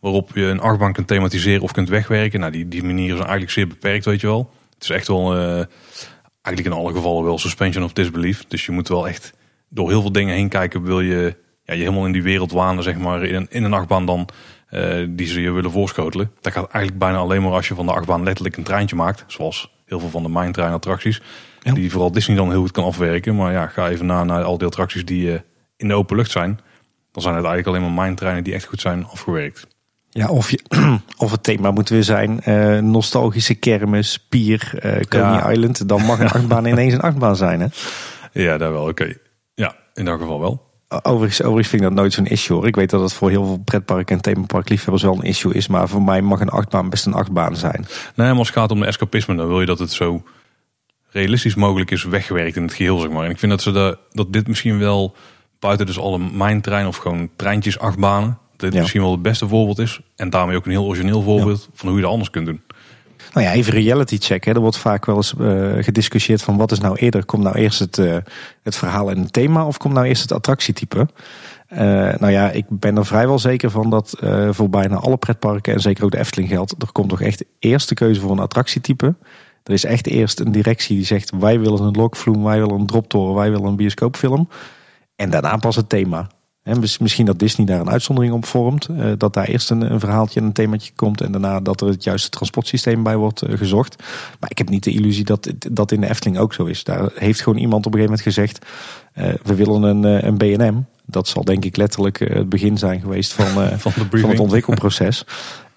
waarop je een achtbaan kunt thematiseren of kunt wegwerken. Nou, die, die manier is eigenlijk zeer beperkt, weet je wel. Het is echt wel, eh, eigenlijk in alle gevallen wel suspension of disbelief. Dus je moet wel echt door heel veel dingen heen kijken. Wil je ja, je helemaal in die wereld wanen, zeg maar, in een, in een achtbaan dan... eh, die ze je willen voorschotelen. Dat gaat eigenlijk bijna alleen maar als je van de achtbaan letterlijk een treintje maakt. Zoals heel veel van de Mindtrain attracties. Ja. Die vooral Disney dan heel goed kan afwerken. Maar ja, ga even na naar al die attracties die eh, in de open lucht zijn. Dan zijn het eigenlijk alleen maar Mindtreinen die echt goed zijn afgewerkt. Ja, of, je, (clears throat) of het thema moet weer zijn eh, nostalgische kermis, pier, eh Coney Ja. Island. Dan mag een (laughs) achtbaan ineens een achtbaan zijn. Hè? Ja, daar wel. Oké. Ja, in dat geval wel. Overigens, overigens vind ik dat nooit zo'n issue hoor. Ik weet dat het voor heel veel pretparken en themaparkliefhebbers wel een issue is. Maar voor mij mag een achtbaan best een achtbaan zijn. Nee, maar als het gaat om de escapisme, dan wil je dat het zo realistisch mogelijk is weggewerkt in het geheel, zeg maar. En ik vind dat ze de, dat dit misschien wel buiten dus alle mijntrein of gewoon treintjes achtbanen, dit Ja. misschien wel het beste voorbeeld is. En daarmee ook een heel origineel voorbeeld van hoe je dat anders kunt doen. Nou ja, even reality check. Hè. Er wordt vaak wel eens eh, gediscussieerd van wat is nou eerder. Komt nou eerst het, eh, het verhaal en het thema of komt nou eerst het attractietype? Eh, nou ja, ik ben er vrijwel zeker van dat voor bijna alle pretparken en zeker ook de Efteling geldt. Er komt toch echt eerst de keuze voor een attractietype. Er is echt eerst een directie die zegt wij willen een lokvloem, wij willen een droptoren, wij willen een bioscoopfilm. En daarna pas het thema. Mis- misschien dat Disney daar een uitzondering op vormt. eh, dat daar eerst een, een verhaaltje en een themaatje komt. En daarna dat er het juiste transportsysteem bij wordt eh, gezocht. Maar ik heb niet de illusie dat dat in de Efteling ook zo is. Daar heeft gewoon iemand op een gegeven moment gezegd. eh, we willen een, een BNM. Dat zal denk ik letterlijk het begin zijn geweest van, (laughs) Van de van het ontwikkelproces.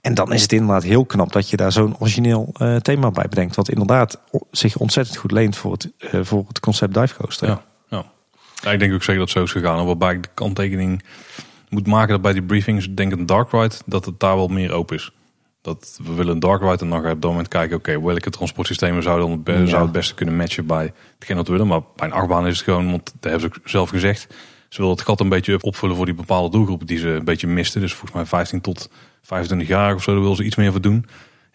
En dan is het inderdaad heel knap dat je daar zo'n origineel thema bij bedenkt. Wat inderdaad zich ontzettend goed leent voor het, voor het concept dive coaster. Ja, ja. Ik denk ook zeker dat het zo is gegaan. Waarbij ik de kanttekening moet maken dat bij die briefings, denk een dark ride, dat het daar wel meer open is. Dat we willen een dark ride en dan ga je op dat moment kijken, oké, welke transportsystemen zouden dan het, Ja. zou het beste kunnen matchen bij hetgeen wat we willen. Maar bij een achtbaan is het gewoon, want dat hebben ze ook zelf gezegd, ze willen het gat een beetje opvullen voor die bepaalde doelgroep die ze een beetje misten. Dus volgens mij 15 tot 25 jaar of zo, daar willen ze iets meer voor doen.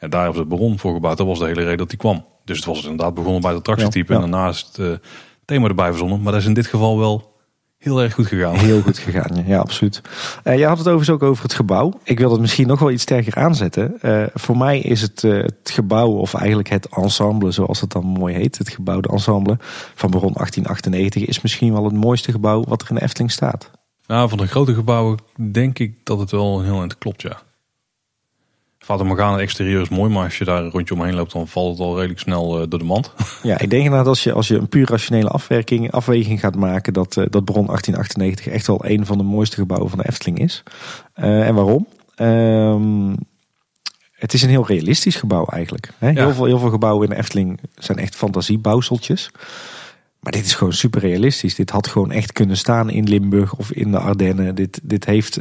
Ja, daar hebben ze het baron voor gebouwd. Dat was de hele reden dat die kwam. Dus het was inderdaad begonnen bij het attractietype Ja, ja. en daarna is het eh, thema erbij verzonnen. Maar dat is in dit geval wel heel erg goed gegaan. Heel goed gegaan, ja, ja absoluut. Eh, je had het overigens ook over het gebouw. Ik wil het misschien nog wel iets sterker aanzetten. Eh, voor mij is het, eh, het gebouw, of eigenlijk het ensemble, zoals het dan mooi heet, het gebouwde ensemble van Baron 1898, is misschien wel het mooiste gebouw wat er in de Efteling staat. Nou, van de grote gebouwen denk ik dat het wel heel eind klopt, ja. Fata Morgana exterieur is mooi, maar als je daar een rondje omheen loopt, dan valt het al redelijk snel eh, door de mand. (laughs) Ja, ik denk inderdaad als je, als je een puur rationele afwerking, afweging gaat maken, dat, eh, dat Baron 1898 echt wel een van de mooiste gebouwen van de Efteling is. Eh, en waarom? Ehm, het is een heel realistisch gebouw eigenlijk. Hè? Heel, Ja. veel, heel veel gebouwen in de Efteling zijn echt fantasiebouwseltjes. Maar dit is gewoon super realistisch. Dit had gewoon echt kunnen staan in Limburg of in de Ardennen. Dit, dit heeft,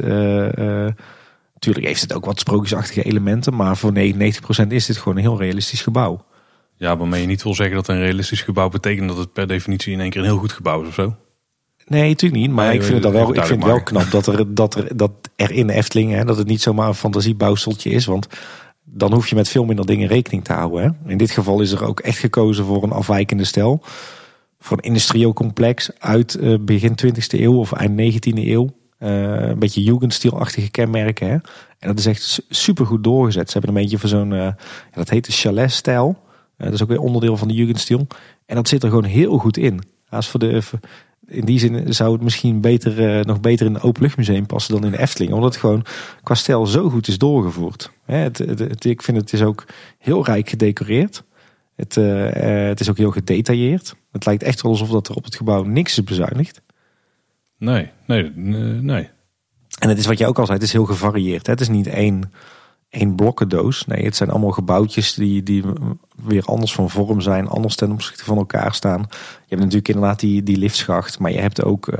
natuurlijk heeft het ook wat sprookjesachtige elementen. Maar voor 99% is dit gewoon een heel realistisch gebouw. Ja, waarmee je niet wil zeggen dat een realistisch gebouw betekent dat het per definitie in één keer een heel goed gebouw is of zo. Nee, natuurlijk niet. Maar Nee, ik vind het wel, ik vind het wel knap dat er, dat, er, dat er in de Efteling, hè, dat het niet zomaar een fantasiebouwseltje is. Want dan hoef je met veel minder dingen rekening te houden. Hè. In dit geval is er ook echt gekozen voor een afwijkende stijl. Voor een industrieel complex uit eh, begin 20e eeuw of eind 19e eeuw. Eh, een beetje Jugendstilachtige kenmerken. Hè. En dat is echt super goed doorgezet. Ze hebben een beetje van zo'n, ja, dat heet de chalet-stijl. Eh, dat is ook weer onderdeel van de Jugendstil. En dat zit er gewoon heel goed in. Als voor de, in die zin zou het misschien beter, nog beter in een openluchtmuseum passen dan in de Efteling. Omdat het gewoon qua stijl zo goed is doorgevoerd. Hè, het, ik vind het is ook heel rijk gedecoreerd. Het, het is ook heel gedetailleerd. Het lijkt echt wel alsof dat er op het gebouw niks is bezuinigd. Nee, nee, nee. En het is wat je ook al zei, het is heel gevarieerd. Hè? Het is niet één, één blokkendoos. Nee, het zijn allemaal gebouwtjes die, die weer anders van vorm zijn, anders ten opzichte van elkaar staan. Je hebt natuurlijk inderdaad die, die liftschacht, maar je hebt ook uh,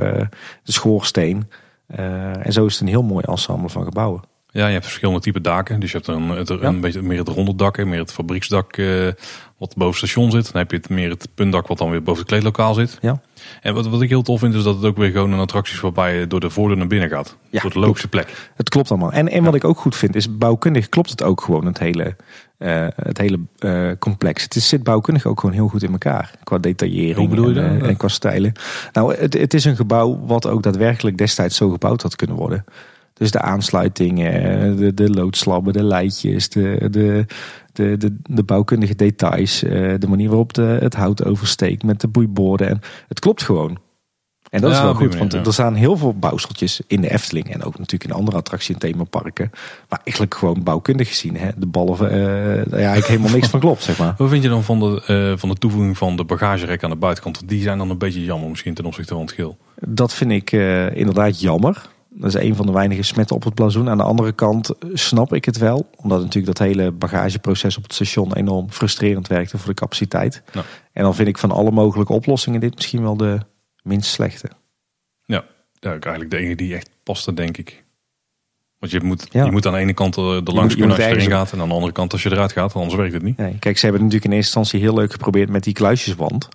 de schoorsteen. Uh, en zo is het een heel mooi ensemble van gebouwen. Ja, je hebt verschillende type daken. Dus je hebt een, het, een beetje meer het ronde dak, meer het fabrieksdak uh, wat boven het station zit. Dan heb je het meer het puntdak wat dan weer boven het kleedlokaal zit. Ja. En wat, wat ik heel tof vind is dat het ook weer gewoon een attractie is waarbij je door de voordeur naar binnen gaat. Ja, door de logische plek. Het klopt allemaal. En, en wat ik ook goed vind is bouwkundig klopt het ook gewoon het hele, uh, het hele uh, complex. Het is, zit bouwkundig ook gewoon heel goed in elkaar. Qua detaillering Hoe bedoel je en, dat? en qua stijlen. Nou, het, het is een gebouw wat ook daadwerkelijk destijds zo gebouwd had kunnen worden. Dus de aansluitingen, de, de loodslabben, de leidjes, de, de, de, de, de bouwkundige details, de manier waarop de, het hout oversteekt met de boeiborden. En het klopt gewoon. En dat Ja, is wel goed, want er staan heel veel bouwseltjes in de Efteling. En ook natuurlijk in andere attracties en themaparken. Maar eigenlijk gewoon bouwkundig gezien. Hè? De ballen, eh ja, eigenlijk helemaal niks van klopt, zeg maar. Wat vind je dan van de, eh, van de toevoeging van de bagagerek aan de buitenkant? Want die zijn dan een beetje jammer misschien ten opzichte van het geel. Dat vind ik eh, inderdaad jammer. Dat is een van de weinige smetten op het blazoen. Aan de andere kant snap ik het wel. Omdat natuurlijk dat hele bagageproces op het station enorm frustrerend werkte voor de capaciteit. Ja. En dan vind ik van alle mogelijke oplossingen dit misschien wel de minst slechte. Ja, eigenlijk de enige die echt paste, denk ik. Want je moet, Ja. je moet aan de ene kant er, langs je kunnen moet als je erin gaat. En aan de andere kant als je eruit gaat, anders werkt het niet. Nee, kijk, ze hebben het natuurlijk in eerste instantie heel leuk geprobeerd met die kluisjeswand.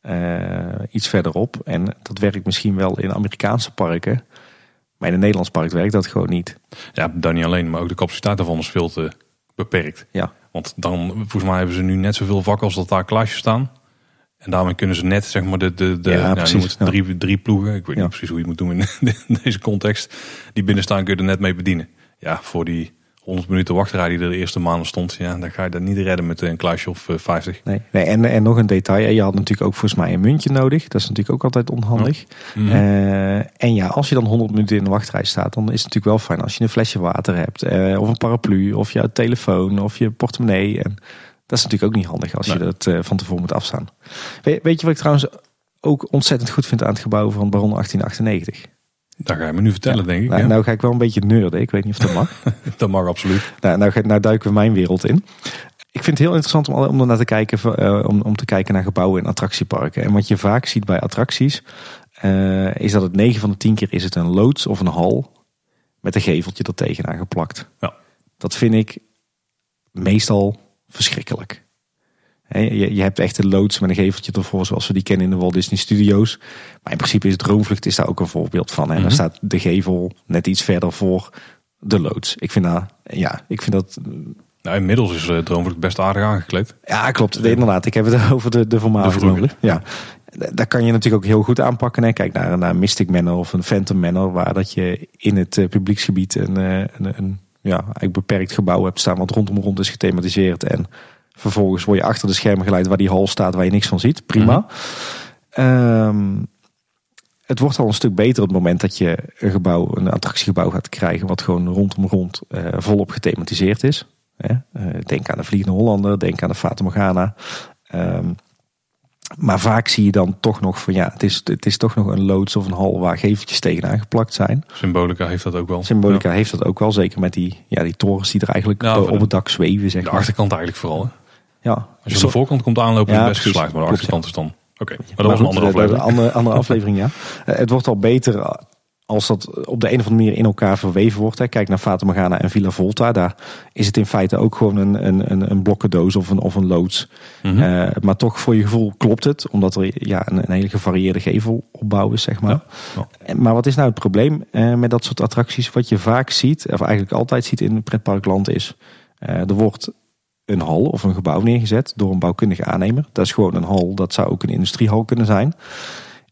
eh, iets verderop. En dat werkt misschien wel in Amerikaanse parken. Maar in een Nederlands park werkt dat gewoon niet. Ja, daar niet alleen, maar ook de capaciteit daarvan is veel te beperkt. Ja, Want dan, volgens mij hebben ze nu net zoveel vakken als dat daar klaasjes staan. En daarmee kunnen ze net, zeg maar, de, de, de Ja, nou, ja. drie, drie ploegen. Ik weet Ja. niet precies hoe je het moet doen in, in (laughs) deze context. Die binnen staan kun je er net mee bedienen. Ja, voor die 100 minuten wachtrij die er de eerste maanden stond. Ja, dan ga je dat niet redden met een kluisje of eh, 50. nee. nee en, en nog een detail. Je had natuurlijk ook volgens mij een muntje nodig. Dat is natuurlijk ook altijd onhandig. Mhm. Eh, en ja, als je dan 100 minuten in de wachtrij staat, dan is het natuurlijk wel fijn als je een flesje water hebt. eh, of een paraplu, of je telefoon, of je portemonnee. En dat is natuurlijk ook niet handig als je dat eh, van tevoren moet afstaan. Weet, weet je wat ik trouwens ook ontzettend goed vind aan het gebouw van Baron 1898? Dat ga je me nu vertellen, denk ik. Nou, ja. nou ga ik wel een beetje nerden. Ik weet niet of dat mag. (laughs) Dat mag absoluut. nou, nou, ga- nou duiken we mijn wereld in. Ik vind het heel interessant om, om naar te kijken, eh, om, om te kijken naar gebouwen in attractieparken. En wat je vaak ziet bij attracties, eh, is dat het 9 van de 10 keer is het een loods of een hal met een geveltje er tegenaan geplakt. Ja. Dat vind ik meestal verschrikkelijk. Je, hebt echt een loods met een geveltje ervoor, zoals we die kennen in de Walt Disney Studios. Maar in principe is Droomvlucht is daar ook een voorbeeld van. En Mhm. daar staat de gevel net iets verder voor de loods. Ik vind dat, ja, ik vind dat, Nou, inmiddels is uh, Droomvlucht best aardig aangekleed. ja klopt. Inderdaad, ik heb het (laughs) over de, de voormalige. Droomvlucht. Ja. Daar kan je natuurlijk ook heel goed aanpakken. Hè. Kijk naar, naar Mystic Manor of een Phantom Manor, waar dat je in het eh, publieksgebied een, eh, een, een ja, eigenlijk beperkt gebouw hebt staan wat rondom rond is gethematiseerd. En vervolgens word je achter de schermen geleid waar die hal staat waar je niks van ziet. Prima. Ehm, het wordt al een stuk beter op het moment dat je een gebouw, een attractiegebouw gaat krijgen wat gewoon rondom rond eh, volop gethematiseerd is. Eh, denk aan de Vliegende Hollander, denk aan de Fata Morgana. Ehm, maar vaak zie je dan toch nog van ja, het is, het is toch nog een loods of een hal waar geveltjes tegenaan geplakt zijn. Symbolica heeft dat ook wel. Symbolica heeft dat ook wel, zeker met die, ja, die torens die er eigenlijk Ja, op, het dak zweven. Zeg De maar. achterkant eigenlijk vooral. Hè? Ja. Als je aan de voorkant komt aanlopen, Ja, is het best geslaagd. Maar de achterkant is dan... Oké, maar Maar dat was een andere is aflevering. Andere, andere (laughs) aflevering, ja. Eh, Het wordt al beter als dat op de een of andere manier in elkaar verweven wordt. Hè. Kijk naar Fata Morgana en Villa Volta. Daar is het in feite ook gewoon een, een, een, een blokkendoos of een, of een loods. Mhm. Eh, maar toch voor je gevoel klopt het. Omdat er ja, een, een hele gevarieerde gevelopbouw is, zeg maar. Ja, ja. En- Maar wat is nou het probleem eh, met dat soort attracties? Wat je vaak ziet, of eigenlijk altijd ziet in pretparkland is... eh, er wordt een hal of een gebouw neergezet door een bouwkundige aannemer. Dat is gewoon een hal, dat zou ook een industriehal kunnen zijn.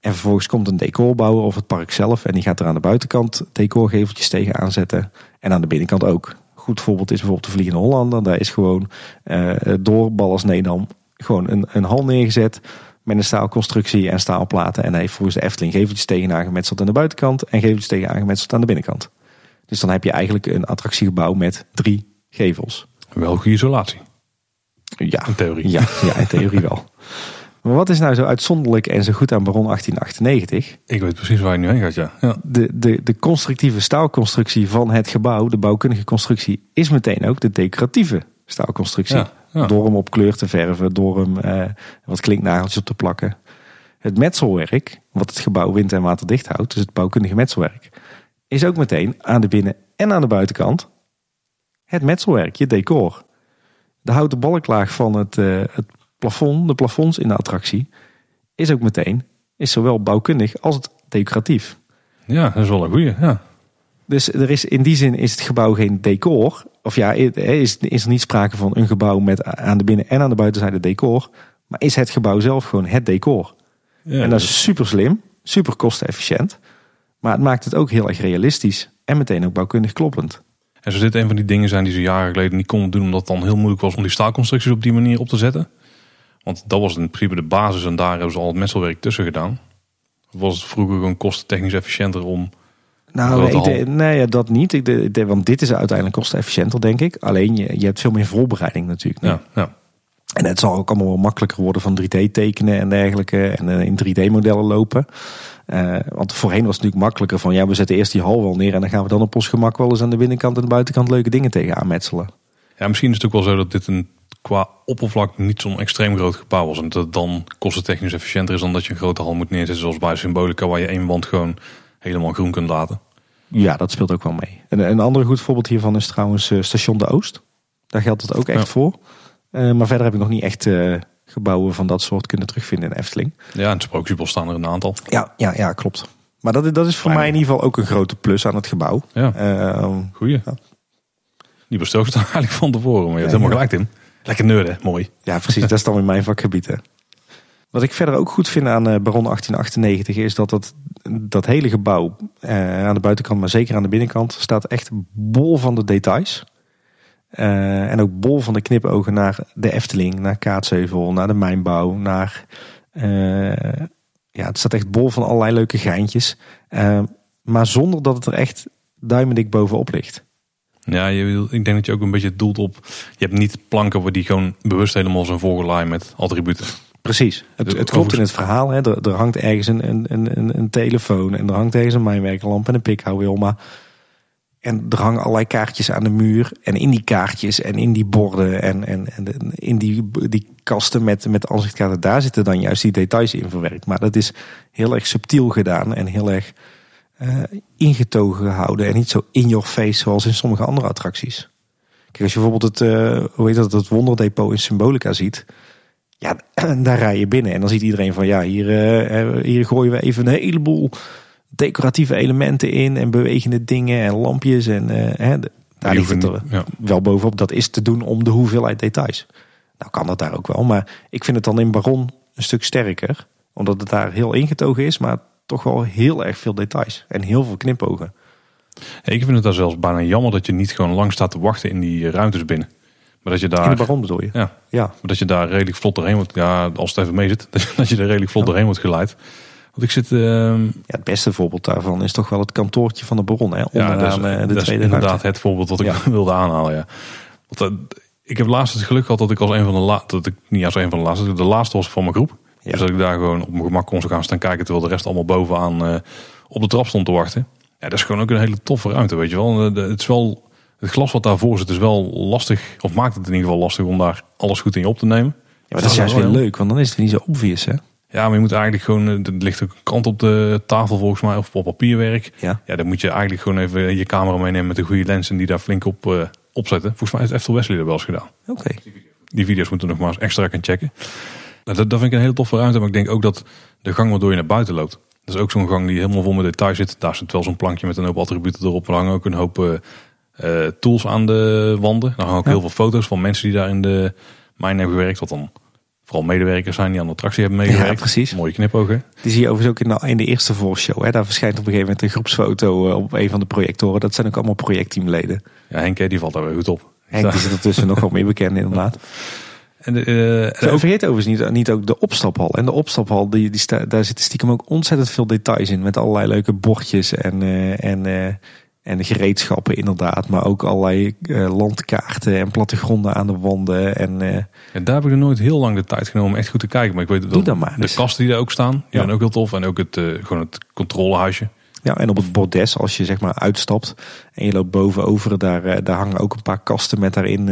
En vervolgens komt een decorbouwer of het park zelf... en die gaat er aan de buitenkant decorgeveltjes tegen aanzetten. En aan de binnenkant ook. Goed voorbeeld is bijvoorbeeld de Vliegende Hollander. Daar is gewoon eh, door Ballas Nedam gewoon een, een hal neergezet... met een staalconstructie en staalplaten. En hij heeft volgens de Efteling geveltjes tegenaan gemetseld aan de buitenkant... en geveltjes tegenaan gemetseld aan de binnenkant. Dus dan heb je eigenlijk een attractiegebouw met drie gevels. Wel isolatie, Ja, in theorie. ja, ja in theorie wel. (laughs) Maar wat is nou zo uitzonderlijk en zo goed aan Baron 1898? Ik weet precies waar je nu heen gaat, ja. ja. De, de, de constructieve staalconstructie van het gebouw, de bouwkundige constructie, is meteen ook de decoratieve staalconstructie. Ja, ja. Door hem op kleur te verven, door hem eh, wat klinknageltjes op te plakken. Het metselwerk, wat het gebouw wind- en waterdicht houdt, dus het bouwkundige metselwerk, is ook meteen aan de binnen- en aan de buitenkant het metselwerk, je decor. De houten balklaag van het, eh, het plafond, de plafonds in de attractie, is ook meteen, is zowel bouwkundig als het decoratief. Ja, dat is wel een goeie, ja. Dus er is, in die zin is het gebouw geen decor. Of ja, is, is er niet sprake van een gebouw met aan de binnen- en aan de buitenzijde decor. Maar is het gebouw zelf gewoon het decor. ja en dat is super slim, super kostenefficiënt. Maar het maakt het ook heel erg realistisch. En meteen ook bouwkundig kloppend. En zo dit een van die dingen zijn die ze jaren geleden niet konden doen, omdat het dan heel moeilijk was om die staalconstructies op die manier op te zetten. Want dat was in principe de basis en daar hebben ze al het metselwerk tussen gedaan. Was het vroeger gewoon kostentechnisch efficiënter om. Nou, ik nee, ja, dat niet. Ik want dit is uiteindelijk kostenefficiënter, denk ik. Alleen je, je hebt veel meer voorbereiding natuurlijk. ja. En het zal ook allemaal wel makkelijker worden van 3D tekenen en dergelijke. En eh, in 3D modellen lopen. Eh, want voorheen was het natuurlijk makkelijker van ja, we zetten eerst die hal wel neer. En dan gaan we dan op ons gemak wel eens aan de binnenkant en de buitenkant leuke dingen tegen aanmetselen. ja, misschien is het ook wel zo dat dit een qua oppervlak niet zo'n extreem groot gebouw was. En dat het dan kostentechnisch efficiënter is dan dat je een grote hal moet neerzetten, zoals bij Symbolica, waar je één wand gewoon helemaal groen kunt laten. Ja, dat speelt ook wel mee. En een ander goed voorbeeld hiervan is trouwens eh, Station de Oost. Daar geldt het ook echt Ja. voor. Eh, maar verder heb ik nog niet echt eh, gebouwen van dat soort kunnen terugvinden in Efteling. Ja, in het Sprookjesbos staan er een aantal. Ja, ja, ja klopt. Maar dat, dat is voor Fijn. mij in ieder geval ook een grote plus aan het gebouw. Ja, Eh, goeie. Ja. Niet stilgestaan (laughs) eigenlijk van tevoren, maar je hebt Ja, helemaal gelijk in. Lekker nerden, mooi. Ja, precies. dat is dan in mijn vakgebied. Hè. Wat ik verder ook goed vind aan eh, Baron 1898 is dat dat, dat hele gebouw eh, aan de buitenkant, maar zeker aan de binnenkant, staat echt bol van de details. Eh, en ook bol van de knipogen naar de Efteling, naar Kaatsheuvel, naar de mijnbouw, naar... eh, ja, het staat echt bol van allerlei leuke geintjes. Eh, maar zonder dat het er echt duimendik bovenop ligt. Ja, je, wil- ik denk dat je ook een beetje doelt op... Je hebt niet planken waar die gewoon bewust helemaal zijn volgelaaid met attributen. Precies. Het, Dus het klopt in het verhaal. Hè. Er, er hangt ergens een, een, een, een, telefoon. En er hangt ergens een mijnwerkerlamp en een pikhouwwilma. En er hangen allerlei kaartjes aan de muur. En in die kaartjes en in die borden en, en, en in die, die kasten met, met aanzichtkaarten. Daar zitten dan juist die details in verwerkt. Maar dat is heel erg subtiel gedaan. En heel erg eh, ingetogen gehouden. En niet zo in your face zoals in sommige andere attracties. Kijk, als je bijvoorbeeld het, eh, hoe heet dat, het wonderdepot in Symbolica ziet. Ja, (clears throat) daar rij je binnen en dan ziet iedereen van ja, hier, eh, hier gooien we even een heleboel decoratieve elementen in en bewegende dingen en lampjes. En eh, hè, daar ligt het er ja. wel bovenop. Dat is te doen om de hoeveelheid details. Nou kan dat daar ook wel, maar ik vind het dan in Baron een stuk sterker. Omdat het daar heel ingetogen is, maar toch wel heel erg veel details. En heel veel knipogen. Ik vind het daar zelfs bijna jammer dat je niet gewoon lang staat te wachten in die ruimtes binnen. Maar dat je In de daar, Baron bedoel je? ja, Ja, maar dat je daar redelijk vlot doorheen wordt. Ja, als het even mee zit, (laughs) dat je er redelijk vlot doorheen wordt geleid. Want ik zit, ehm, Ja, het beste voorbeeld daarvan is toch wel het kantoortje van de Baron. Hè? ja, Onderaan dat is, eh, de dat is tweede inderdaad ruimte. het voorbeeld wat ik Ja. (laughs) wilde aanhalen. Ja. Want, eh, ik heb laatst het geluk gehad dat ik als een van de laatste, dat ik niet als een van de laatste, de laatste was van mijn groep. Ja. Dus dat ik daar gewoon op mijn gemak kon gaan staan kijken terwijl de rest allemaal bovenaan eh, op de trap stond te wachten. Ja, dat is gewoon ook een hele toffe ruimte, weet je wel. De- Het is wel, het glas wat daarvoor zit is wel lastig, of maakt het in ieder geval lastig om daar alles goed in je op te nemen. Ja, maar dat is juist weer leuk, want dan is het niet zo obvious. Hè? Ja, maar je moet eigenlijk gewoon, eh, er ligt ook een krant op de tafel volgens mij, of op papierwerk. Ja. Ja, dan moet je eigenlijk gewoon even je camera meenemen met een goede lens en die daar flink op eh, opzetten. Volgens mij heeft Eftel Wesley dat wel eens gedaan. Oké. Die video's moeten we nog maar eens extra gaan checken. Nou, dat, dat vind ik een hele toffe ruimte, maar ik denk ook dat de gang waardoor je naar buiten loopt. Dat is ook zo'n gang die helemaal vol met detail zit. Daar zit wel zo'n plankje met een hoop attributen erop. Er hangen ook een hoop eh, eh, tools aan de wanden. Daar hangen ook Ja. heel veel foto's van mensen die daar in de mijn hebben gewerkt. Wat dan vooral medewerkers zijn die aan de attractie hebben meegewerkt. Ja, precies. Mooie knipogen. Die zie je overigens ook in de, in de eerste voorshow. Hè? Daar verschijnt op een gegeven moment een groepsfoto eh, op een van de projectoren. Dat zijn ook allemaal projectteamleden. Ja, Henk hè, die valt daar weer goed op. Henk die zit ertussen nog wel meer bekend inderdaad. (laughs) En, de, eh, en ook- Vergeet overigens niet, niet ook de opstaphal. En de opstaphal, die, die sta, daar zitten stiekem ook ontzettend veel details in. Met allerlei leuke bordjes en, eh, en, eh, En gereedschappen inderdaad, maar ook allerlei eh, landkaarten en plattegronden aan de wanden. En, eh, En daar heb ik er nooit heel lang de tijd genomen om echt goed te kijken. Maar ik weet maar de eens. kasten die er ook staan, die Ja. zijn ook heel tof. En ook het, eh, gewoon het controlehuisje. ja, en op het bordes, als je zeg maar uitstapt en je loopt bovenover, daar, daar hangen ook een paar kasten met daarin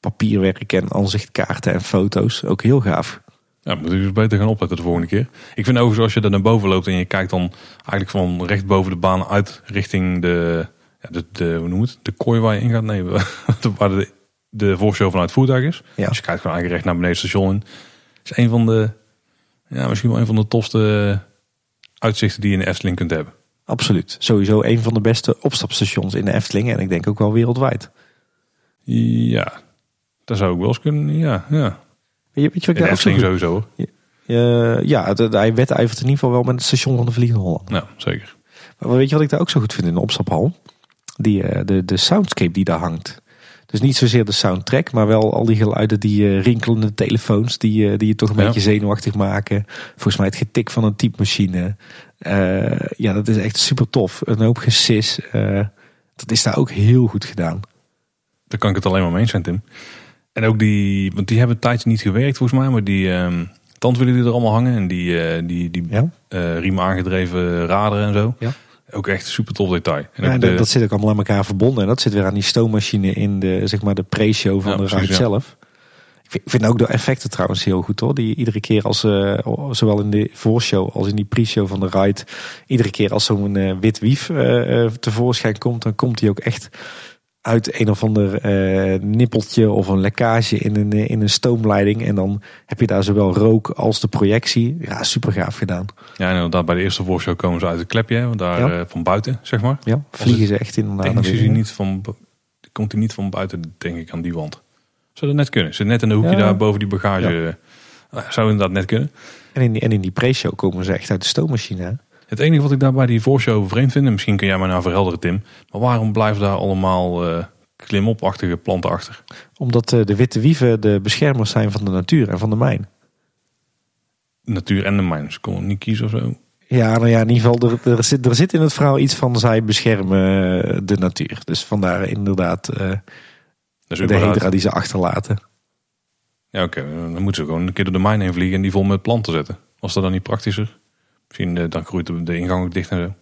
papierwerk en aanzichtkaarten en foto's. Ook heel gaaf. Ja, moet ik dus beter gaan opletten de volgende keer. Ik vind overigens als je daar naar boven loopt en je kijkt dan eigenlijk van recht boven de baan uit richting de, ja, de, de hoe noem het, de kooi waar je in gaat. Nee, (laughs) waar de, de voorshow vanuit het voertuig is. Ja. Dus je kijkt gewoon eigenlijk recht naar beneden het station in. Is een van de, ja, misschien wel een van de tofste uitzichten die je in de Efteling kunt hebben. Absoluut. Sowieso een van de beste opstapstations in de Efteling en ik denk ook wel wereldwijd. Ja, dat zou ik wel eens kunnen, ja. ja. Weet je, weet je wat ik de daar sowieso ja, hij wedijvert in ieder geval wel met het station van de Vliegende Holland. Nou, zeker. Maar weet je wat ik daar ook zo goed vind in de opstaphal? Die, eh, de, de soundscape die daar hangt. Dus niet zozeer de soundtrack, maar wel al die geluiden, die eh, rinkelende telefoons die, eh, die je toch een Ja. beetje zenuwachtig maken. Volgens mij het getik van een typemachine. Ja, dat is echt super tof. Een hoop gesis. dat is daar ook heel goed gedaan. Daar kan ik het alleen maar mee eens zijn, Tim. En ook die, want die hebben een tijdje niet gewerkt volgens mij, maar die ehm tandwielen die er allemaal hangen en die, eh, die, die Ja, eh, riem aangedreven raderen en zo. Ja. Ook echt super tof detail. En ja dat, de- dat zit ook allemaal aan elkaar verbonden. En dat zit weer aan die stoommachine in de, zeg maar, de pre-show van Ja, de precies, ride zelf. Ik vind, ik vind ook de effecten trouwens heel goed hoor. Die iedere keer als, eh, zowel in de voorshow als in die pre-show van de ride, iedere keer als zo'n wit wief tevoorschijn komt, dan komt die ook echt uit een of ander eh, nippeltje of een lekkage in een, eh, in een stoomleiding. En dan heb je daar zowel rook als de projectie. Ja, super gaaf gedaan. ja, en inderdaad, bij de eerste voorshow komen ze uit het klepje, hè, want daar Ja. eh, van buiten, zeg maar. Ja, vliegen ze echt inderdaad. Technisch hij binnen. niet van, komt hij niet van buiten, denk ik, aan die wand. Zou dat net kunnen? Zit net in de hoekje Ja. daar boven die bagage. eh, Zou inderdaad net kunnen. En in die, en in die pre-show komen ze echt uit de stoommachine. Het enige wat ik daar bij die voorshow vreemd vind, en misschien kun jij mij nou verhelderen Tim, maar waarom blijven daar allemaal eh klimopachtige planten achter? Omdat eh, de witte wieven de beschermers zijn van de natuur en van de mijn. Natuur en de mijn. Ze konden niet kiezen of zo. Ja, nou ja, in ieder geval, er, er, zit, er zit in het verhaal iets van zij beschermen eh, de natuur. Dus vandaar inderdaad Dus de überhaupt- die ze achterlaten. Ja, oké. Dan moeten ze gewoon een keer door de mijn heen vliegen en die vol met planten zetten. Was dat dan niet praktischer? Misschien eh, dan groeit de, de ingang ook dicht en zo.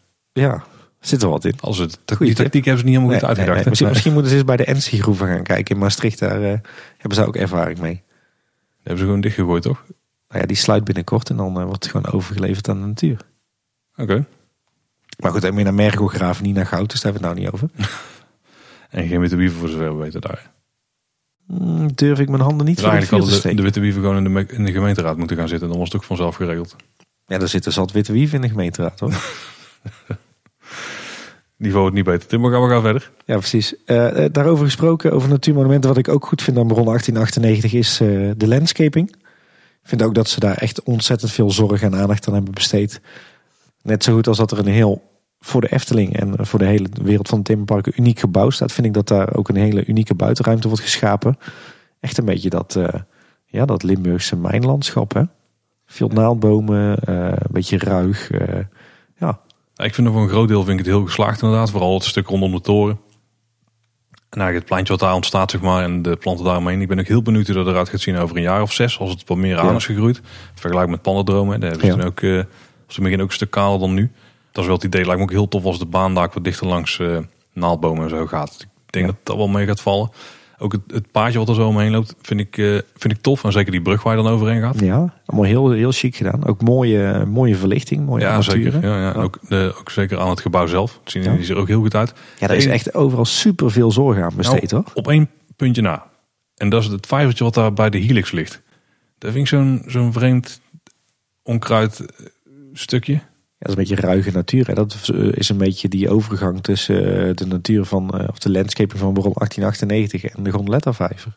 Ja, zit er wat in. Als het, Goeie die tip. tactiek hebben ze niet helemaal Nee, goed uitgedacht. nee. Misschien, moeten ze eens bij de NC-groeven gaan kijken in Maastricht. Daar eh, hebben ze ook ervaring mee. Die hebben ze gewoon dichtgegooid, toch? Nou ja, die sluit binnenkort en dan eh, wordt het gewoon overgeleverd aan de natuur. Oké. Maar goed, en meer naar Mergo graven, niet naar goud. Dus daar hebben we het nou niet over. (laughs) En geen witte wieven voor zover we weten daar. Hmm, durf ik mijn handen niet Dus voor eigenlijk te de, de witte wieven gewoon in de, in de gemeenteraad moeten gaan zitten. Dan was het ook vanzelf geregeld. Ja, daar zitten zat witte wieven in de gemeenteraad hoor. (laughs) Niveau het niet beter. Tim, maar gaan we gaan verder. Ja, precies. Eh, eh, daarover gesproken, over natuurmonumenten. Wat ik ook goed vind aan Baron 1898 is eh, de landscaping. Ik vind ook dat ze daar echt ontzettend veel zorg en aandacht aan hebben besteed. Net zo goed als dat er een heel, voor de Efteling en voor de hele wereld van het themapark, een uniek gebouw staat. Vind ik dat daar ook een hele unieke buitenruimte wordt geschapen. Echt een beetje dat, ja, dat Limburgse mijnlandschap. Hè? Veel naaldbomen, eh, een beetje ruig. eh, ja, Ik vind er voor een groot deel vind ik het heel geslaagd inderdaad. Vooral het stuk rondom de toren. En eigenlijk het pleintje wat daar ontstaat, zeg maar, en de planten daaromheen. Ik ben ook heel benieuwd hoe dat eruit gaat zien over een jaar of zes. Als het wat meer aan Ja. is gegroeid. Vergelijk met pannendromen. Daar hebben ze Ja. toen ook, eh was in het begin ook een stuk kaler dan nu. Dat is wel het idee. Lijkt me ook heel tof als de baan daar wat dichter langs eh naaldbomen en zo gaat. Ik denk Ja. dat dat wel mee gaat vallen. Ook het, het paadje wat er zo omheen loopt, vind ik, eh, vind ik tof. En zeker die brug waar je dan overheen gaat. ja allemaal heel, heel chic gedaan. Ook mooie, mooie verlichting, mooie Ja, armaturen. zeker. Ja, ja. Ook, de, ook zeker aan het gebouw zelf. Het zien Ja. die er ook heel goed uit. Ja, daar is echt overal super veel zorg aan besteed Nou, hoor. Op één puntje na. En dat is het vijvertje wat daar bij de helix ligt. Dat vind ik zo'n zo'n vreemd onkruid eh, stukje. Dat is een beetje ruige natuur. Hè. Dat is een beetje die overgang tussen eh, de natuur van, eh, of de landscaping van Baron 1898 en de Gondoletta-vijver.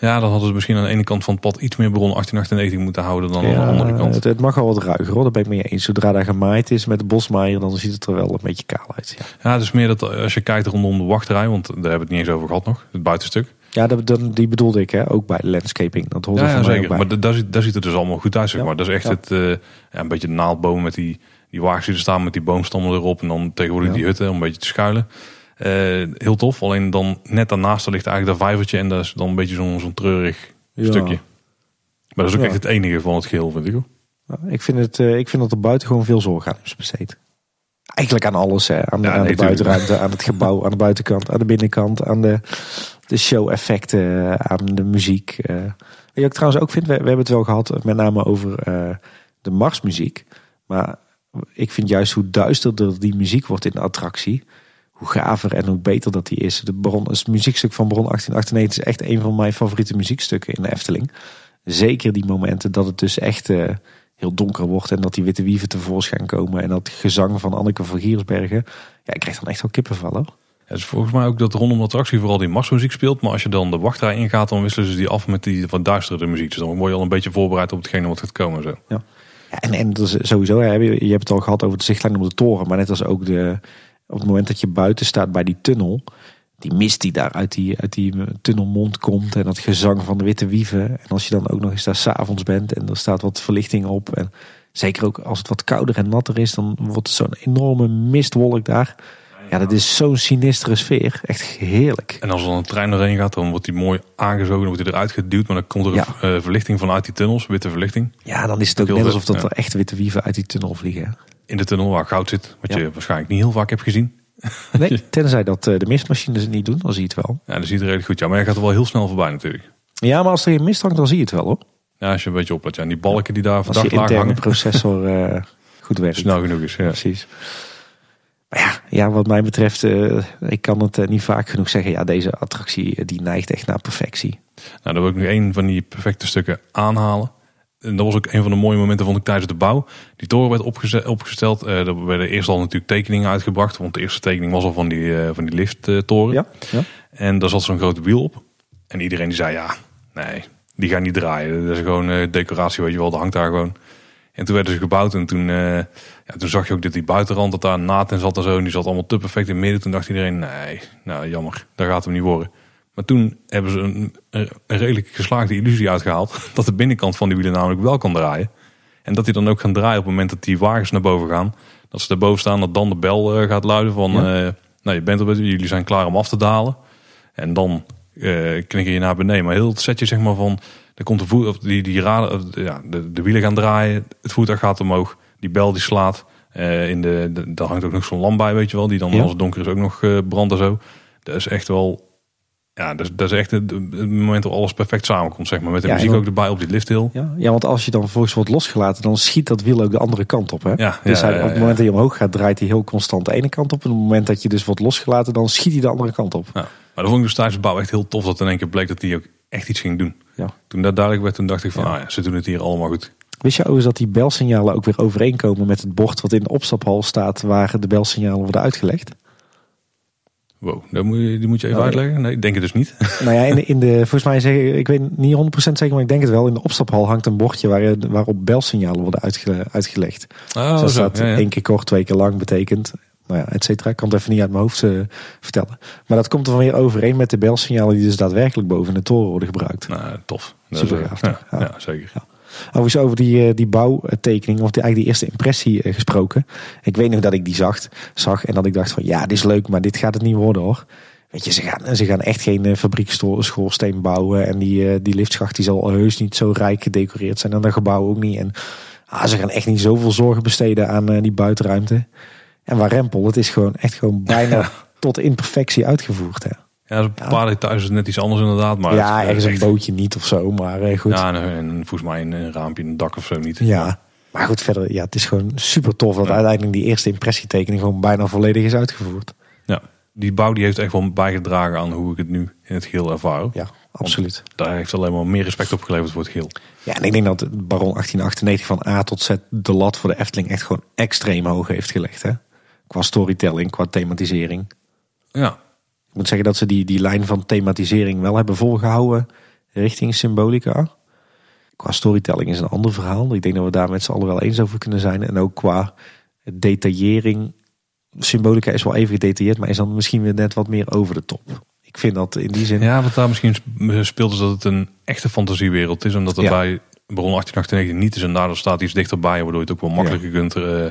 Ja, dan hadden ze misschien aan de ene kant van het pad iets meer bron 1898 moeten houden dan aan de andere kant. het, het mag al wat ruiger hoor, daar ben ik mee eens. Zodra daar gemaaid is met de bosmaaier, dan ziet het er wel een beetje kaal uit. Ja, is meer dat als je kijkt rondom de wachtrij, want daar hebben we het niet eens over gehad nog, het buitenstuk. ja dat, die bedoelde ik hè, ook bij de landscaping. Dat hoort Ja, ja zeker. Maar da- daar, ziet- daar ziet het dus allemaal goed uit, zeg maar. Dat is echt het, eh, ja, een beetje naaldbomen met die, die wagens die er staan met die boomstammen erop. En dan tegenwoordig Ja. die hutten om een beetje te schuilen. Eh, heel tof. Alleen dan net daarnaast ligt eigenlijk dat vijvertje. En dat is dan een beetje zo'n zo'n treurig Ja. stukje. Maar dat is ook Ja. echt het enige van het geheel, vind ik. hoor. Ik vind, het, eh, ik vind dat er buiten gewoon veel zorg aan is besteed. Eigenlijk aan alles. Hè. Aan, Ja, aan nee, de buitenruimte, aan het gebouw, aan de buitenkant, aan de binnenkant, aan de, de show-effecten, aan de muziek. eh. Je ik trouwens ook vind? We, we hebben het wel gehad eh, met name over eh, de marsmuziek. Maar ik vind juist hoe duisterder die muziek wordt in de attractie, hoe gaver en hoe beter dat die is. De het muziekstuk van Bron 1898 is echt een van mijn favoriete muziekstukken in de Efteling. Zeker die momenten dat het dus echt eh, heel donker wordt en dat die witte wieven tevoorschijn komen en dat gezang van Anneke van Giersbergen. Ja, ik krijg dan echt wel kippenvel hoor. Het is volgens mij ook dat rondom de attractie vooral die marsmuziek speelt. Maar als je dan de wachtrij ingaat, dan wisselen ze die af met die wat duistere muziek. Dus dan word je al een beetje voorbereid op hetgene wat gaat komen. Zo. Ja, en, en dat is sowieso, hè, je, hebt het al gehad over de zichtlijn op de toren, maar net als ook de, op het moment dat je buiten staat bij die tunnel, die mist die daar uit die, uit die tunnelmond komt en dat gezang van de witte wieven. En als je dan ook nog eens daar s'avonds bent en er staat wat verlichting op en zeker ook als het wat kouder en natter is, dan wordt het zo'n enorme mistwolk daar. Ja, dat is zo'n sinistere sfeer. Echt heerlijk. En als er dan een trein doorheen gaat, dan wordt die mooi aangezogen. Dan wordt hij eruit geduwd. Maar dan komt er Ja. eh, verlichting vanuit die tunnels, witte verlichting. Ja, dan is het ook net alsof dat ja. er echt witte wieven uit die tunnel vliegen. In de tunnel waar goud zit. Wat Ja. je waarschijnlijk niet heel vaak hebt gezien. Nee, (laughs) tenzij dat eh, de mistmachines het niet doen, dan zie je het wel. Ja, dat ziet er redelijk goed. Ja, maar je gaat er wel heel snel voorbij natuurlijk. Ja, maar als er geen mist hangt, dan zie je het wel hoor. Ja, als je een beetje oplet. Ja, en die balken die daar Als je verdacht laag interne hangen. processor (laughs) eh, goed werkt. Snel genoeg is. Ja. Precies. Maar ja, ja, wat mij betreft, eh, ik kan het eh, niet vaak genoeg zeggen. Ja, deze attractie eh, die neigt echt naar perfectie. Nou, dan wil ik nog één van die perfecte stukken aanhalen. En dat was ook een van de mooie momenten, vond ik, tijdens de bouw. Die toren werd opgeze- opgesteld. Er werden eerst al natuurlijk tekeningen uitgebracht. Want de eerste tekening was al van die, van die lifttoren. Ja, ja. En daar zat zo'n grote wiel op. En iedereen die zei, ja, nee, die gaan niet draaien. Dat is gewoon decoratie, weet je wel. Dat hangt daar gewoon. En toen werden ze gebouwd. En toen, ja, toen zag je ook dat die buitenrand, dat daar naad in zat en zo. En die zat allemaal te perfect in het midden. Toen dacht iedereen, nee, nou jammer, dat gaat hem niet worden. Maar toen hebben ze een, een redelijk geslaagde illusie uitgehaald. (laughs) Dat de binnenkant van die wielen namelijk wel kan draaien. En dat die dan ook gaan draaien op het moment dat die wagens naar boven gaan. Dat ze daarboven staan, dat dan de bel eh, gaat luiden van... Ja. eh, nou, je bent er, jullie zijn klaar om af te dalen. En dan eh knikker je naar beneden. Maar heel het setje zeg maar van... Er komt de voet, of die, die raden, ja, de, de wielen gaan draaien. Het voertuig gaat omhoog. Die bel die slaat. Eh, in de, de, daar hangt ook nog zo'n lamp bij, weet je wel. Die dan Ja. als het donker is ook nog eh, brandt en zo. Dat is echt wel... Ja, dat is, dat is echt het, het moment dat alles perfect samenkomt, zeg maar. Met de Ja, muziek ook erbij op die lifthill. Ja, ja, want als je dan vervolgens wordt losgelaten, dan schiet dat wiel ook de andere kant op. Hè? Ja, dus ja, hij, op het moment dat je omhoog gaat, draait hij heel constant de ene kant op. En op het moment dat je dus wordt losgelaten, dan schiet hij de andere kant op. Ja. Maar dat vond ik dus tijdens de bouw echt heel tof. Dat in één keer bleek dat hij ook echt iets ging doen. Ja. Toen dat duidelijk werd, toen dacht ik van... Ah ja, ze doen het hier allemaal goed. Wist je overigens dat die belsignalen ook weer overeenkomen met het bord wat in de opstaphal staat waar de belsignalen worden uitgelegd? Wow, dat moet je, die moet je even Oh, ja. uitleggen? Nee, ik denk het dus niet. (laughs) Nou ja, in de, in de, volgens mij zeg ik weet niet 100% zeker, maar ik denk het wel. In de opstaphal hangt een bordje waar, waarop belsignalen worden uitge, uitgelegd. Oh, dus dat staat ja, ja. één keer kort, twee keer lang betekent. Nou ja, et cetera. Ik kan het even niet uit mijn hoofd eh, vertellen. Maar dat komt er dan weer overeen met de belsignalen die dus daadwerkelijk boven de toren worden gebruikt. Nou, tof. Super gaaf, ja, toch? Ja. ja, zeker. Overigens over die, eh, die bouwtekening, of die, eigenlijk die eerste impressie eh, gesproken. Ik weet nog dat ik die zag, zag en dat ik dacht van ja, dit is leuk, maar dit gaat het niet worden hoor. Weet je, ze gaan, ze gaan echt geen eh, fabriekschoorsteen bouwen. En die, die liftschacht die zal heus niet zo rijk gedecoreerd zijn. En dat gebouw ook niet. En ah, ze gaan echt niet zoveel zorgen besteden aan die buitenruimte. En waar Rempel, het is gewoon echt gewoon bijna (laughs) tot in perfectie uitgevoerd. Hè. Ja, een paar details is net iets anders inderdaad. Maar ja, is ergens een echt- bootje niet of zo, maar eh, goed. Ja, en, en volgens mij een, een raampje, een dak of zo niet. Ja. Maar goed, verder, ja, het is gewoon super tof dat Ja. uiteindelijk die eerste impressietekening gewoon bijna volledig is uitgevoerd. Ja. Die bouw die heeft echt wel bijgedragen aan hoe ik het nu in het geheel ervaar. Ja, absoluut. Daar heeft alleen maar meer respect op geleverd voor het geheel. Ja, en ik denk dat Baron 1898 van A tot Z de lat voor de Efteling echt gewoon extreem hoog heeft gelegd. Hè? Qua storytelling, qua thematisering. Ja, Ik moet zeggen dat ze die, die lijn van thematisering wel hebben volgehouden richting symbolica. Qua storytelling is een ander verhaal. Ik denk dat we daar met z'n allen wel eens over kunnen zijn. En ook qua detaillering. Symbolica is wel even gedetailleerd, maar is dan misschien weer net wat meer over de top. Ik vind dat in die zin. ja wat daar misschien speelt is dat het een echte fantasiewereld is. Omdat er Ja. bij Baron 1898 niet is en daardoor staat iets dichterbij, waardoor je het ook wel makkelijker kunt. eh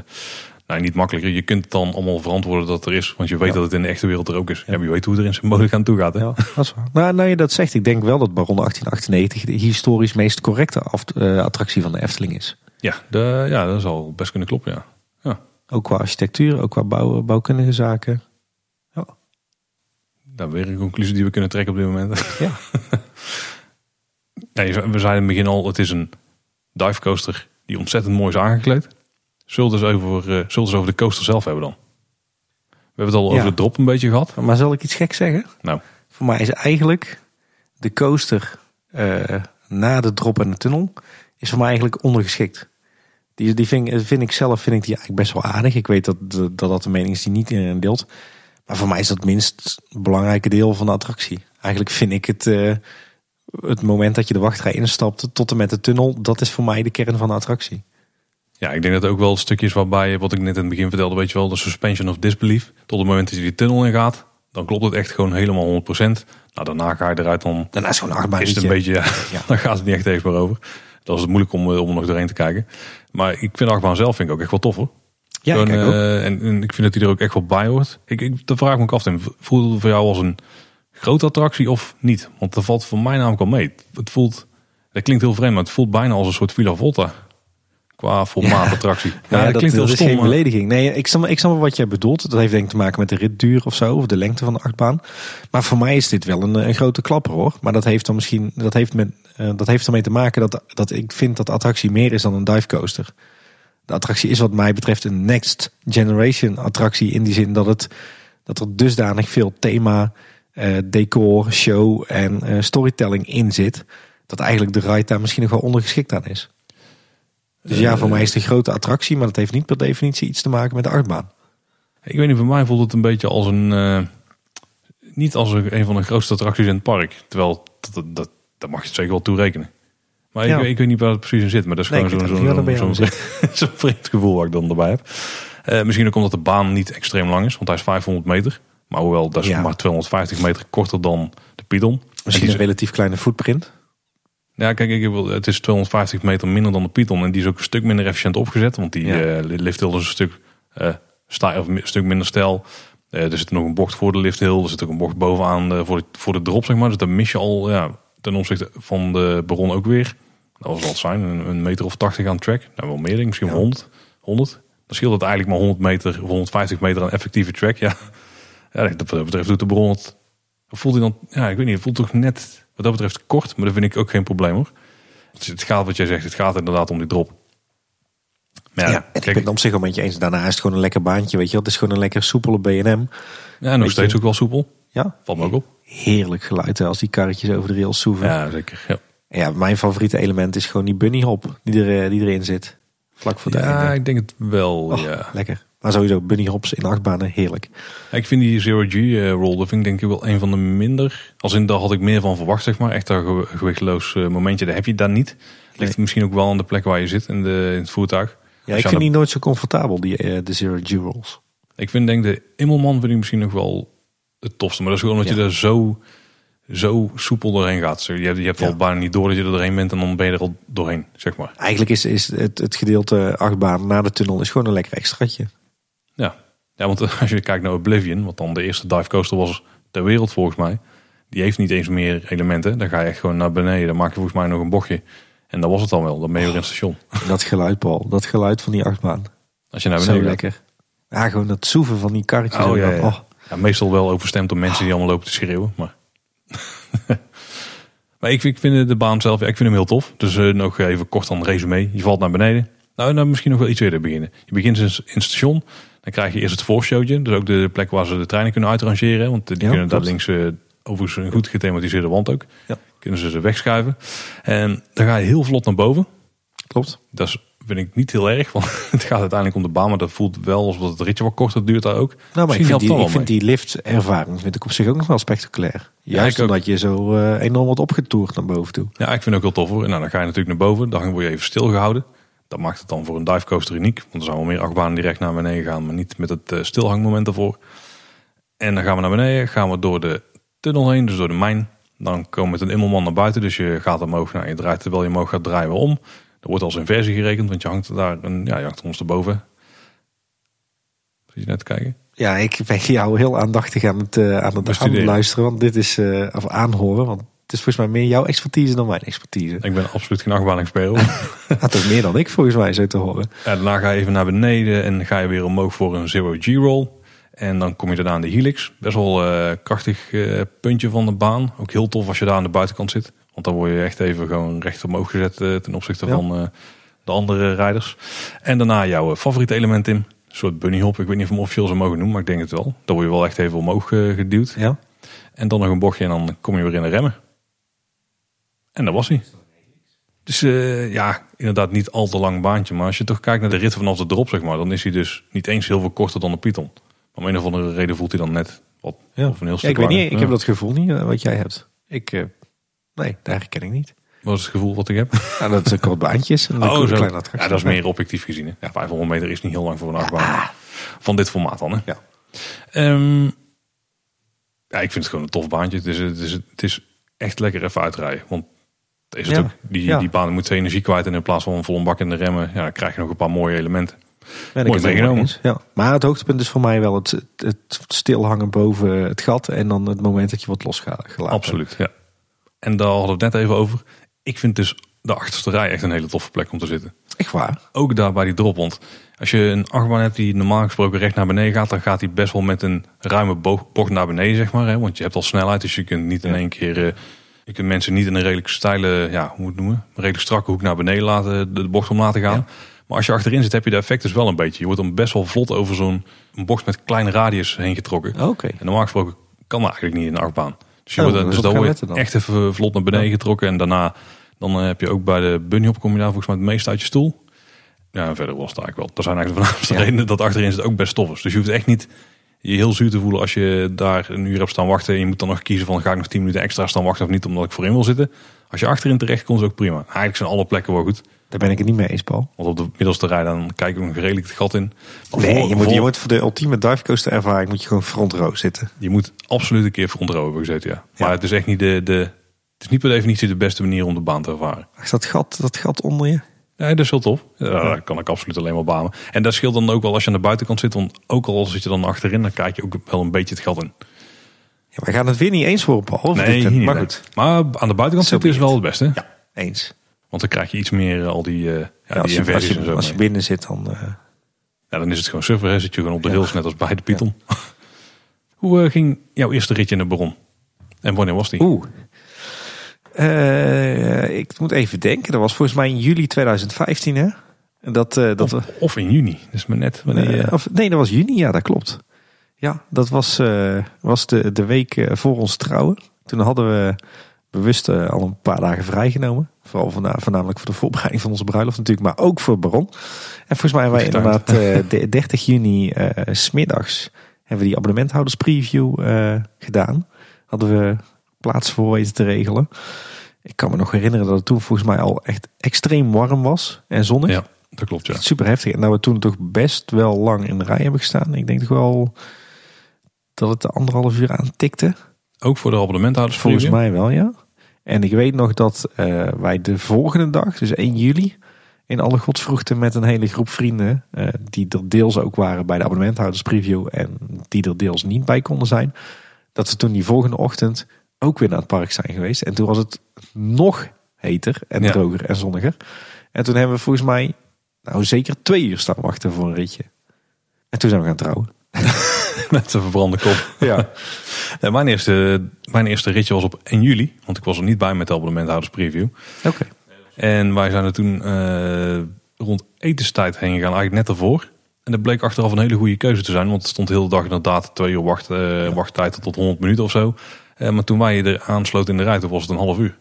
nou, niet makkelijker. Je kunt het dan allemaal verantwoorden dat er is, want je weet Ja. dat het in de echte wereld er ook is. Ja, je weet hoe er in symboliek aan toe gaat. Hè? Ja, dat is waar. Nou, nou je dat zegt, ik denk wel dat Baron 1898 de historisch meest correcte af- eh, attractie van de Efteling is. Ja, de, ja, dat zal best kunnen kloppen. Ja. Ook qua architectuur, ook qua bouw, bouwkundige zaken. Dat weer een conclusie die we kunnen trekken op dit moment. Ja. (laughs) Nee, we zeiden in het begin al, het is een dive coaster die ontzettend mooi is aangekleed. Zullen we over, zullen we over de coaster zelf hebben dan? We hebben het al Ja. over de drop een beetje gehad. Maar zal ik iets gek zeggen? Nou, Voor mij is eigenlijk de coaster eh, na de drop en de tunnel is voor mij eigenlijk ondergeschikt. Die, die vind, vind ik zelf vind ik die eigenlijk best wel aardig. Ik weet dat dat, dat de mening is die niet iedereen deelt. Maar voor mij is dat het minst belangrijke deel van de attractie. Eigenlijk vind ik het, eh, het moment dat je de wachtrij instapt tot en met de tunnel, dat is voor mij de kern van de attractie. Ja, ik denk dat er ook wel stukjes waarbij, wat ik net in het begin vertelde, weet je wel, de suspension of disbelief. Tot het moment dat je die tunnel in gaat, dan klopt het echt gewoon helemaal 100%. Nou, daarna ga je eruit, dan Daarna is gewoon een achtbaan. is het een beetje, (laughs) ja, Ja. (laughs) dan gaat het niet echt meer over. Dan is het moeilijk om, eh, om er nog doorheen te kijken. Maar ik vind de achtbaan zelf vind ik ook echt wel tof hoor. Ja, Gewoon, kijk ook. eh, en, en ik vind dat hij er ook echt wel bij hoort. Ik, ik, dan vraag ik me ook af, Tim, voelt het voor jou als een grote attractie of niet? Want dat valt voor mij namelijk al mee. Het voelt, dat klinkt heel vreemd, maar het voelt bijna als een soort Villa Volta. Qua formaat Ja. attractie. Ja, Ja, dat, dat, klinkt heel dat is stom. geen belediging. Nee, ik snap, ik snap wat jij bedoelt. Dat heeft denk ik te maken met de ritduur of zo, of de lengte van de achtbaan. Maar voor mij is dit wel een, een grote klapper hoor. Maar dat heeft dan misschien, dat heeft, met, eh, dat heeft ermee te maken dat, dat ik vind dat de attractie meer is dan een dive coaster. De attractie is wat mij betreft een next generation attractie in die zin dat het dat er dusdanig veel thema, eh, decor, show en eh, storytelling in zit. Dat eigenlijk de ride daar misschien nog wel ondergeschikt aan is. Dus ja, voor mij is het een grote attractie, maar dat heeft niet per definitie iets te maken met de achtbaan. Ik weet niet, voor mij voelt het een beetje als een... eh, niet als een, een van de grootste attracties in het park. Terwijl, dat, dat, dat, daar mag je het zeker wel toe rekenen. Maar Ja. ik, ik weet niet waar het precies in zit. Maar dat is Nee, gewoon zo'n jou zo'n (laughs) zo'n vreemd gevoel wat ik dan erbij heb. Eh, misschien ook omdat de baan niet extreem lang is. Want hij is 500 meter. Maar hoewel, dat is Ja. maar 250 meter korter dan de Pidon. En Misschien een relatief kleine footprint. Ja, kijk, ik, wil- het is 250 meter minder dan de Python. En die is ook een stuk minder efficiënt opgezet. Want die Ja. eh lifthill is een stuk, eh sta, of een stuk minder stijl. Eh, er zit nog een bocht voor de lifthill. Er zit ook een bocht bovenaan voor, de, voor de drop, zeg maar. Dus dan mis je al ja, ten opzichte van de Baron ook weer. Dat was wat zijn, een, een meter of 80 aan track. Nou, wel meer, denk. Misschien Ja. wel 100. 100. Dan scheelt het eigenlijk maar 100 meter of 150 meter aan effectieve track. Ja, ja dat betreft doet de Baron het... Voelt hij dan... Ja, ik weet niet. Het voelt toch net wat dat betreft kort. Maar dat vind ik ook geen probleem hoor. Dus het gaat wat jij zegt, het gaat inderdaad om die drop. Maar Ja, ja, en ik kijk, ben het op zich wel met je eens. Daarna is het gewoon een lekker baantje, weet je wel. Het is gewoon een lekker soepele B&M. ja, nog steeds je- ook wel soepel. Ja, Valt me ook op. heerlijk geluid hè, als die karretjes over de rails soeven. Ja, zeker. Ja, ja, mijn favoriete element is gewoon die bunny hop die, er, eh, die erin zit. Vlak voor het ja einde. ik denk het wel. Oh, Ja. Lekker. Maar sowieso bunny hops in achtbanen, heerlijk. Ik vind die Zero G roll, dat vind ik denk ik wel een van de minder. Als in, daar had ik meer van verwacht, zeg maar. Echt een ge- gewichtloos eh, momentje, dat heb je daar niet. Ligt Nee. misschien ook wel aan de plek waar je zit in, de, in het voertuig. Ja, ik vind de- die nooit zo comfortabel, die, eh, de Zero G rolls. Ik vind denk de Immelman vind ik misschien nog wel het tofste. Maar dat is gewoon omdat Ja. je er zo, zo soepel doorheen gaat. Je hebt, je hebt Ja. al bijna niet door dat je er doorheen bent en dan ben je er al doorheen, zeg maar. Eigenlijk is, is het, het gedeelte achtbaan na de tunnel is gewoon een lekker extraatje. Ja. ja, want eh, (laughs) als je kijkt naar Oblivion, wat dan de eerste dive coaster was ter wereld volgens mij. Die heeft niet eens meer elementen. Dan ga je echt gewoon naar beneden. Dan maak je volgens mij nog een bochtje. En dat was het dan wel. Dan ben je weer in het station. (laughs) Dat geluid, Paul. Dat geluid van die achtbaan. Als je naar Zo beneden gaat. lekker. Ja, gewoon dat soeven van die karretjes. Oh, ja, oh. Ja, meestal wel overstemd door mensen die allemaal lopen te schreeuwen. Maar, (laughs) maar ik, ik vind de baan zelf, ja, ik vind hem heel tof. Dus eh, nog even kort dan resume. Je valt naar beneden. Nou, dan misschien nog wel iets eerder beginnen. Je begint in in het station. Dan krijg je eerst het voorshowtje. Dus ook de plek waar ze de treinen kunnen uitrangeren. Want die Ja, kunnen daar links, eh, overigens een goed gethematiseerde wand ook. Ja. Kunnen ze ze wegschuiven. En dan ga je heel vlot naar boven. Klopt. Dat is, vind ik niet heel erg, want (laughs) het gaat uiteindelijk om de baan. Maar dat voelt wel alsof het ritje wat korter duurt daar ook. Nou, maar ik vind, die, ik wel vind die liftervaring vind ik op zich ook nog wel spectaculair. Juist omdat je zo eh, enorm wordt opgetoerd naar boven toe. Ja, ik vind het ook heel tof hoor. Nou, dan ga je natuurlijk naar boven. Dan word je even stilgehouden. Dat maakt het dan voor een divecoaster uniek. Want er zijn wel meer achtbanen die recht naar beneden gaan. Maar niet met het eh, stilhangmoment ervoor. En dan gaan we naar beneden. Gaan we door de tunnel heen. Dus door de mijn. Dan komen we met een immelman naar buiten. Dus je gaat omhoog. Nou, je draait terwijl je omhoog gaat draaien we om. Er wordt als inversie gerekend. Want je hangt daar een, ja, je hangt ons erboven. Zie je net kijken? Ja, ik ben jou heel aandachtig aan het, uh, aan het, luisteren. Want dit is, uh, of aanhoren. Want is volgens mij meer jouw expertise dan mijn expertise. Ik ben absoluut geen achtbaningsspeler. Dat is (laughs) meer dan ik volgens mij zo te horen. Ja, daarna ga je even naar beneden en ga je weer omhoog voor een zero G-roll. En dan kom je daarna aan de helix. Best wel uh, krachtig uh, puntje van de baan. Ook heel tof als je daar aan de buitenkant zit. Want dan word je echt even gewoon recht omhoog gezet uh, ten opzichte ja. van de andere rijders. En daarna jouw favoriete element in. Een soort bunny hop. Ik weet niet of we hem officieel zo mogen noemen, maar ik denk het wel. Dan word je wel echt even omhoog geduwd. Ja. En dan nog een bochtje en dan kom je weer in de remmen. En dat was hij. Dus uh, ja, inderdaad niet al te lang baantje. Maar als je toch kijkt naar de rit vanaf de drop, zeg maar, dan is hij dus niet eens heel veel korter dan de Python. Om een of andere reden voelt hij dan net wat. Ja. Of een heel ja, ik weet niet, ik heb dat gevoel niet uh, wat jij hebt. Ik, uh, nee, daar herken ik niet. Wat is het gevoel wat ik heb? (laughs) Dat zijn kort baantjes. En (laughs) oh, zo. Klein ja, dat is meer objectief gezien. Hè? Ja, 500 meter is niet heel lang voor een achtbaan. Van dit formaat dan. Hè? Ja. Um, ja, ik vind het gewoon een tof baantje. Het is, het is, het is echt lekker even uitrijden. Want is het Ja. ook, die, Ja. die baan moet zijn energie kwijt. En in plaats van een volle bak in de remmen, ja, dan krijg je nog een paar mooie elementen. Ben Mooi meegenomen. Ja. Maar het hoogtepunt is voor mij wel het, het, stilhangen boven het gat. En dan het moment dat je wordt losgelaten. Absoluut, ja. En daar hadden we het net even over. Ik vind dus de achterste rij echt een hele toffe plek om te zitten. Echt waar. Ook daar bij die drop. Want als je een achtbaan hebt die normaal gesproken recht naar beneden gaat, dan gaat hij best wel met een ruime bo- bocht naar beneden, zeg maar. Hè? Want je hebt al snelheid, dus je kunt niet in één keer. Je kunt mensen niet in een redelijk steile, ja, hoe moet het noemen? Een redelijk strakke hoek naar beneden laten, de, de bocht om laten gaan. Ja. Maar als je achterin zit, heb je de effect dus wel een beetje. Je wordt dan best wel vlot over zo'n bocht met kleine radius heen getrokken. Oké. En normaal gesproken kan dat eigenlijk niet in een achtbaan. Dus, je Oh, wordt, dus dan word je echt even vlot naar beneden Ja. getrokken. En daarna dan eh, heb je ook bij de bunny hop kom je daar volgens mij het meest uit je stoel. Ja, verder was het eigenlijk wel. Dat zijn eigenlijk de voornaamste Ja. redenen dat achterin zit ook best tof is. Dus je hoeft echt niet je heel zuur te voelen als je daar een uur hebt staan wachten. En je moet dan nog kiezen van ga ik nog 10 minuten extra staan wachten of niet omdat ik voorin wil zitten. Als je achterin terecht komt is ook prima. Eigenlijk zijn alle plekken wel goed. Daar ben ik het niet mee eens, Paul. Want op de middelste rij dan kijk ik nog redelijk het gat in. Maar Nee, voor- je moet, voor- je moet voor de ultieme divecoaster ervaring moet je gewoon front row zitten. Je moet absoluut een keer front row hebben gezeten, ja. Maar Ja. het is echt niet de, de... Het is niet per definitie de beste manier om de baan te ervaren. Ach, dat gat, dat gat onder je. Nee, dat is heel tof. Ja, Dat kan ik absoluut alleen maar banen. En dat scheelt dan ook wel als je aan de buitenkant zit. Want ook al zit je dan achterin, dan kijk je ook wel een beetje het gat in. Ja, wij gaan het weer niet eens voor, dit, hier niet, maar nee. goed. Maar aan de buitenkant Zo zitten is wel het beste. Ja, eens. Want dan krijg je iets meer eh, al die, eh ja, Ja, als, die je, als, inversies en je, zo. als je mee. binnen zit, dan... eh, Ja, dan is het gewoon surfer. Hè. Zit je gewoon op de Ja. rails, net als bij de Python. (laughs) Hoe eh, ging jouw eerste ritje in de Baron? En wanneer was die? Oeh. Eh, ik moet even denken. Dat was volgens mij in juli 2015, hè? Dat, eh, dat of, of in juni. Is maar net wanneer of, nee, dat was juni. Ja, dat klopt. Ja, dat was, eh, was de, de week voor ons trouwen. Toen hadden we bewust al een paar dagen vrijgenomen. Vooral voorna- voornamelijk voor de voorbereiding van onze bruiloft natuurlijk. Maar ook voor Baron. En volgens mij hebben wij getimed. inderdaad eh, de 30 juni smiddags... hebben we die abonnementhouders preview eh, gedaan. Hadden we plaats voor weten te regelen. Ik kan me nog herinneren dat het toen volgens mij al echt extreem warm was. En zonnig. Ja, dat klopt, ja. Super heftig. En dat we toen toch best wel lang in de rij hebben gestaan. Ik denk toch wel dat het de anderhalf uur aan tikte. Ook voor de abonnementhouders. Volgens mij wel, ja. En ik weet nog dat eh, wij de volgende dag, dus 1 juli, in alle godsvroegte met een hele groep vrienden, eh, die er deels ook waren bij de abonnementhouders preview en die er deels niet bij konden zijn, dat we toen die volgende ochtend ook weer naar het park zijn geweest. En toen was het nog heter en Ja. droger en zonniger. En toen hebben we volgens mij nou zeker twee uur staan wachten voor een ritje. En toen zijn we gaan trouwen. (laughs) Met de verbrande kop. (laughs) Ja. (laughs) Nee, mijn, eerste, mijn eerste ritje was op 1 juli. Want ik was er niet bij met de abonnementhouders preview. Oké. En wij zijn er toen eh, rond etenstijd heen gegaan. Eigenlijk net ervoor. En dat bleek achteraf een hele goede keuze te zijn. Want het stond de hele dag inderdaad twee uur wacht, eh, wachttijd tot 100 minuten of zo. Eh, maar toen wij er aansloten in de rij, toen was het een half uur.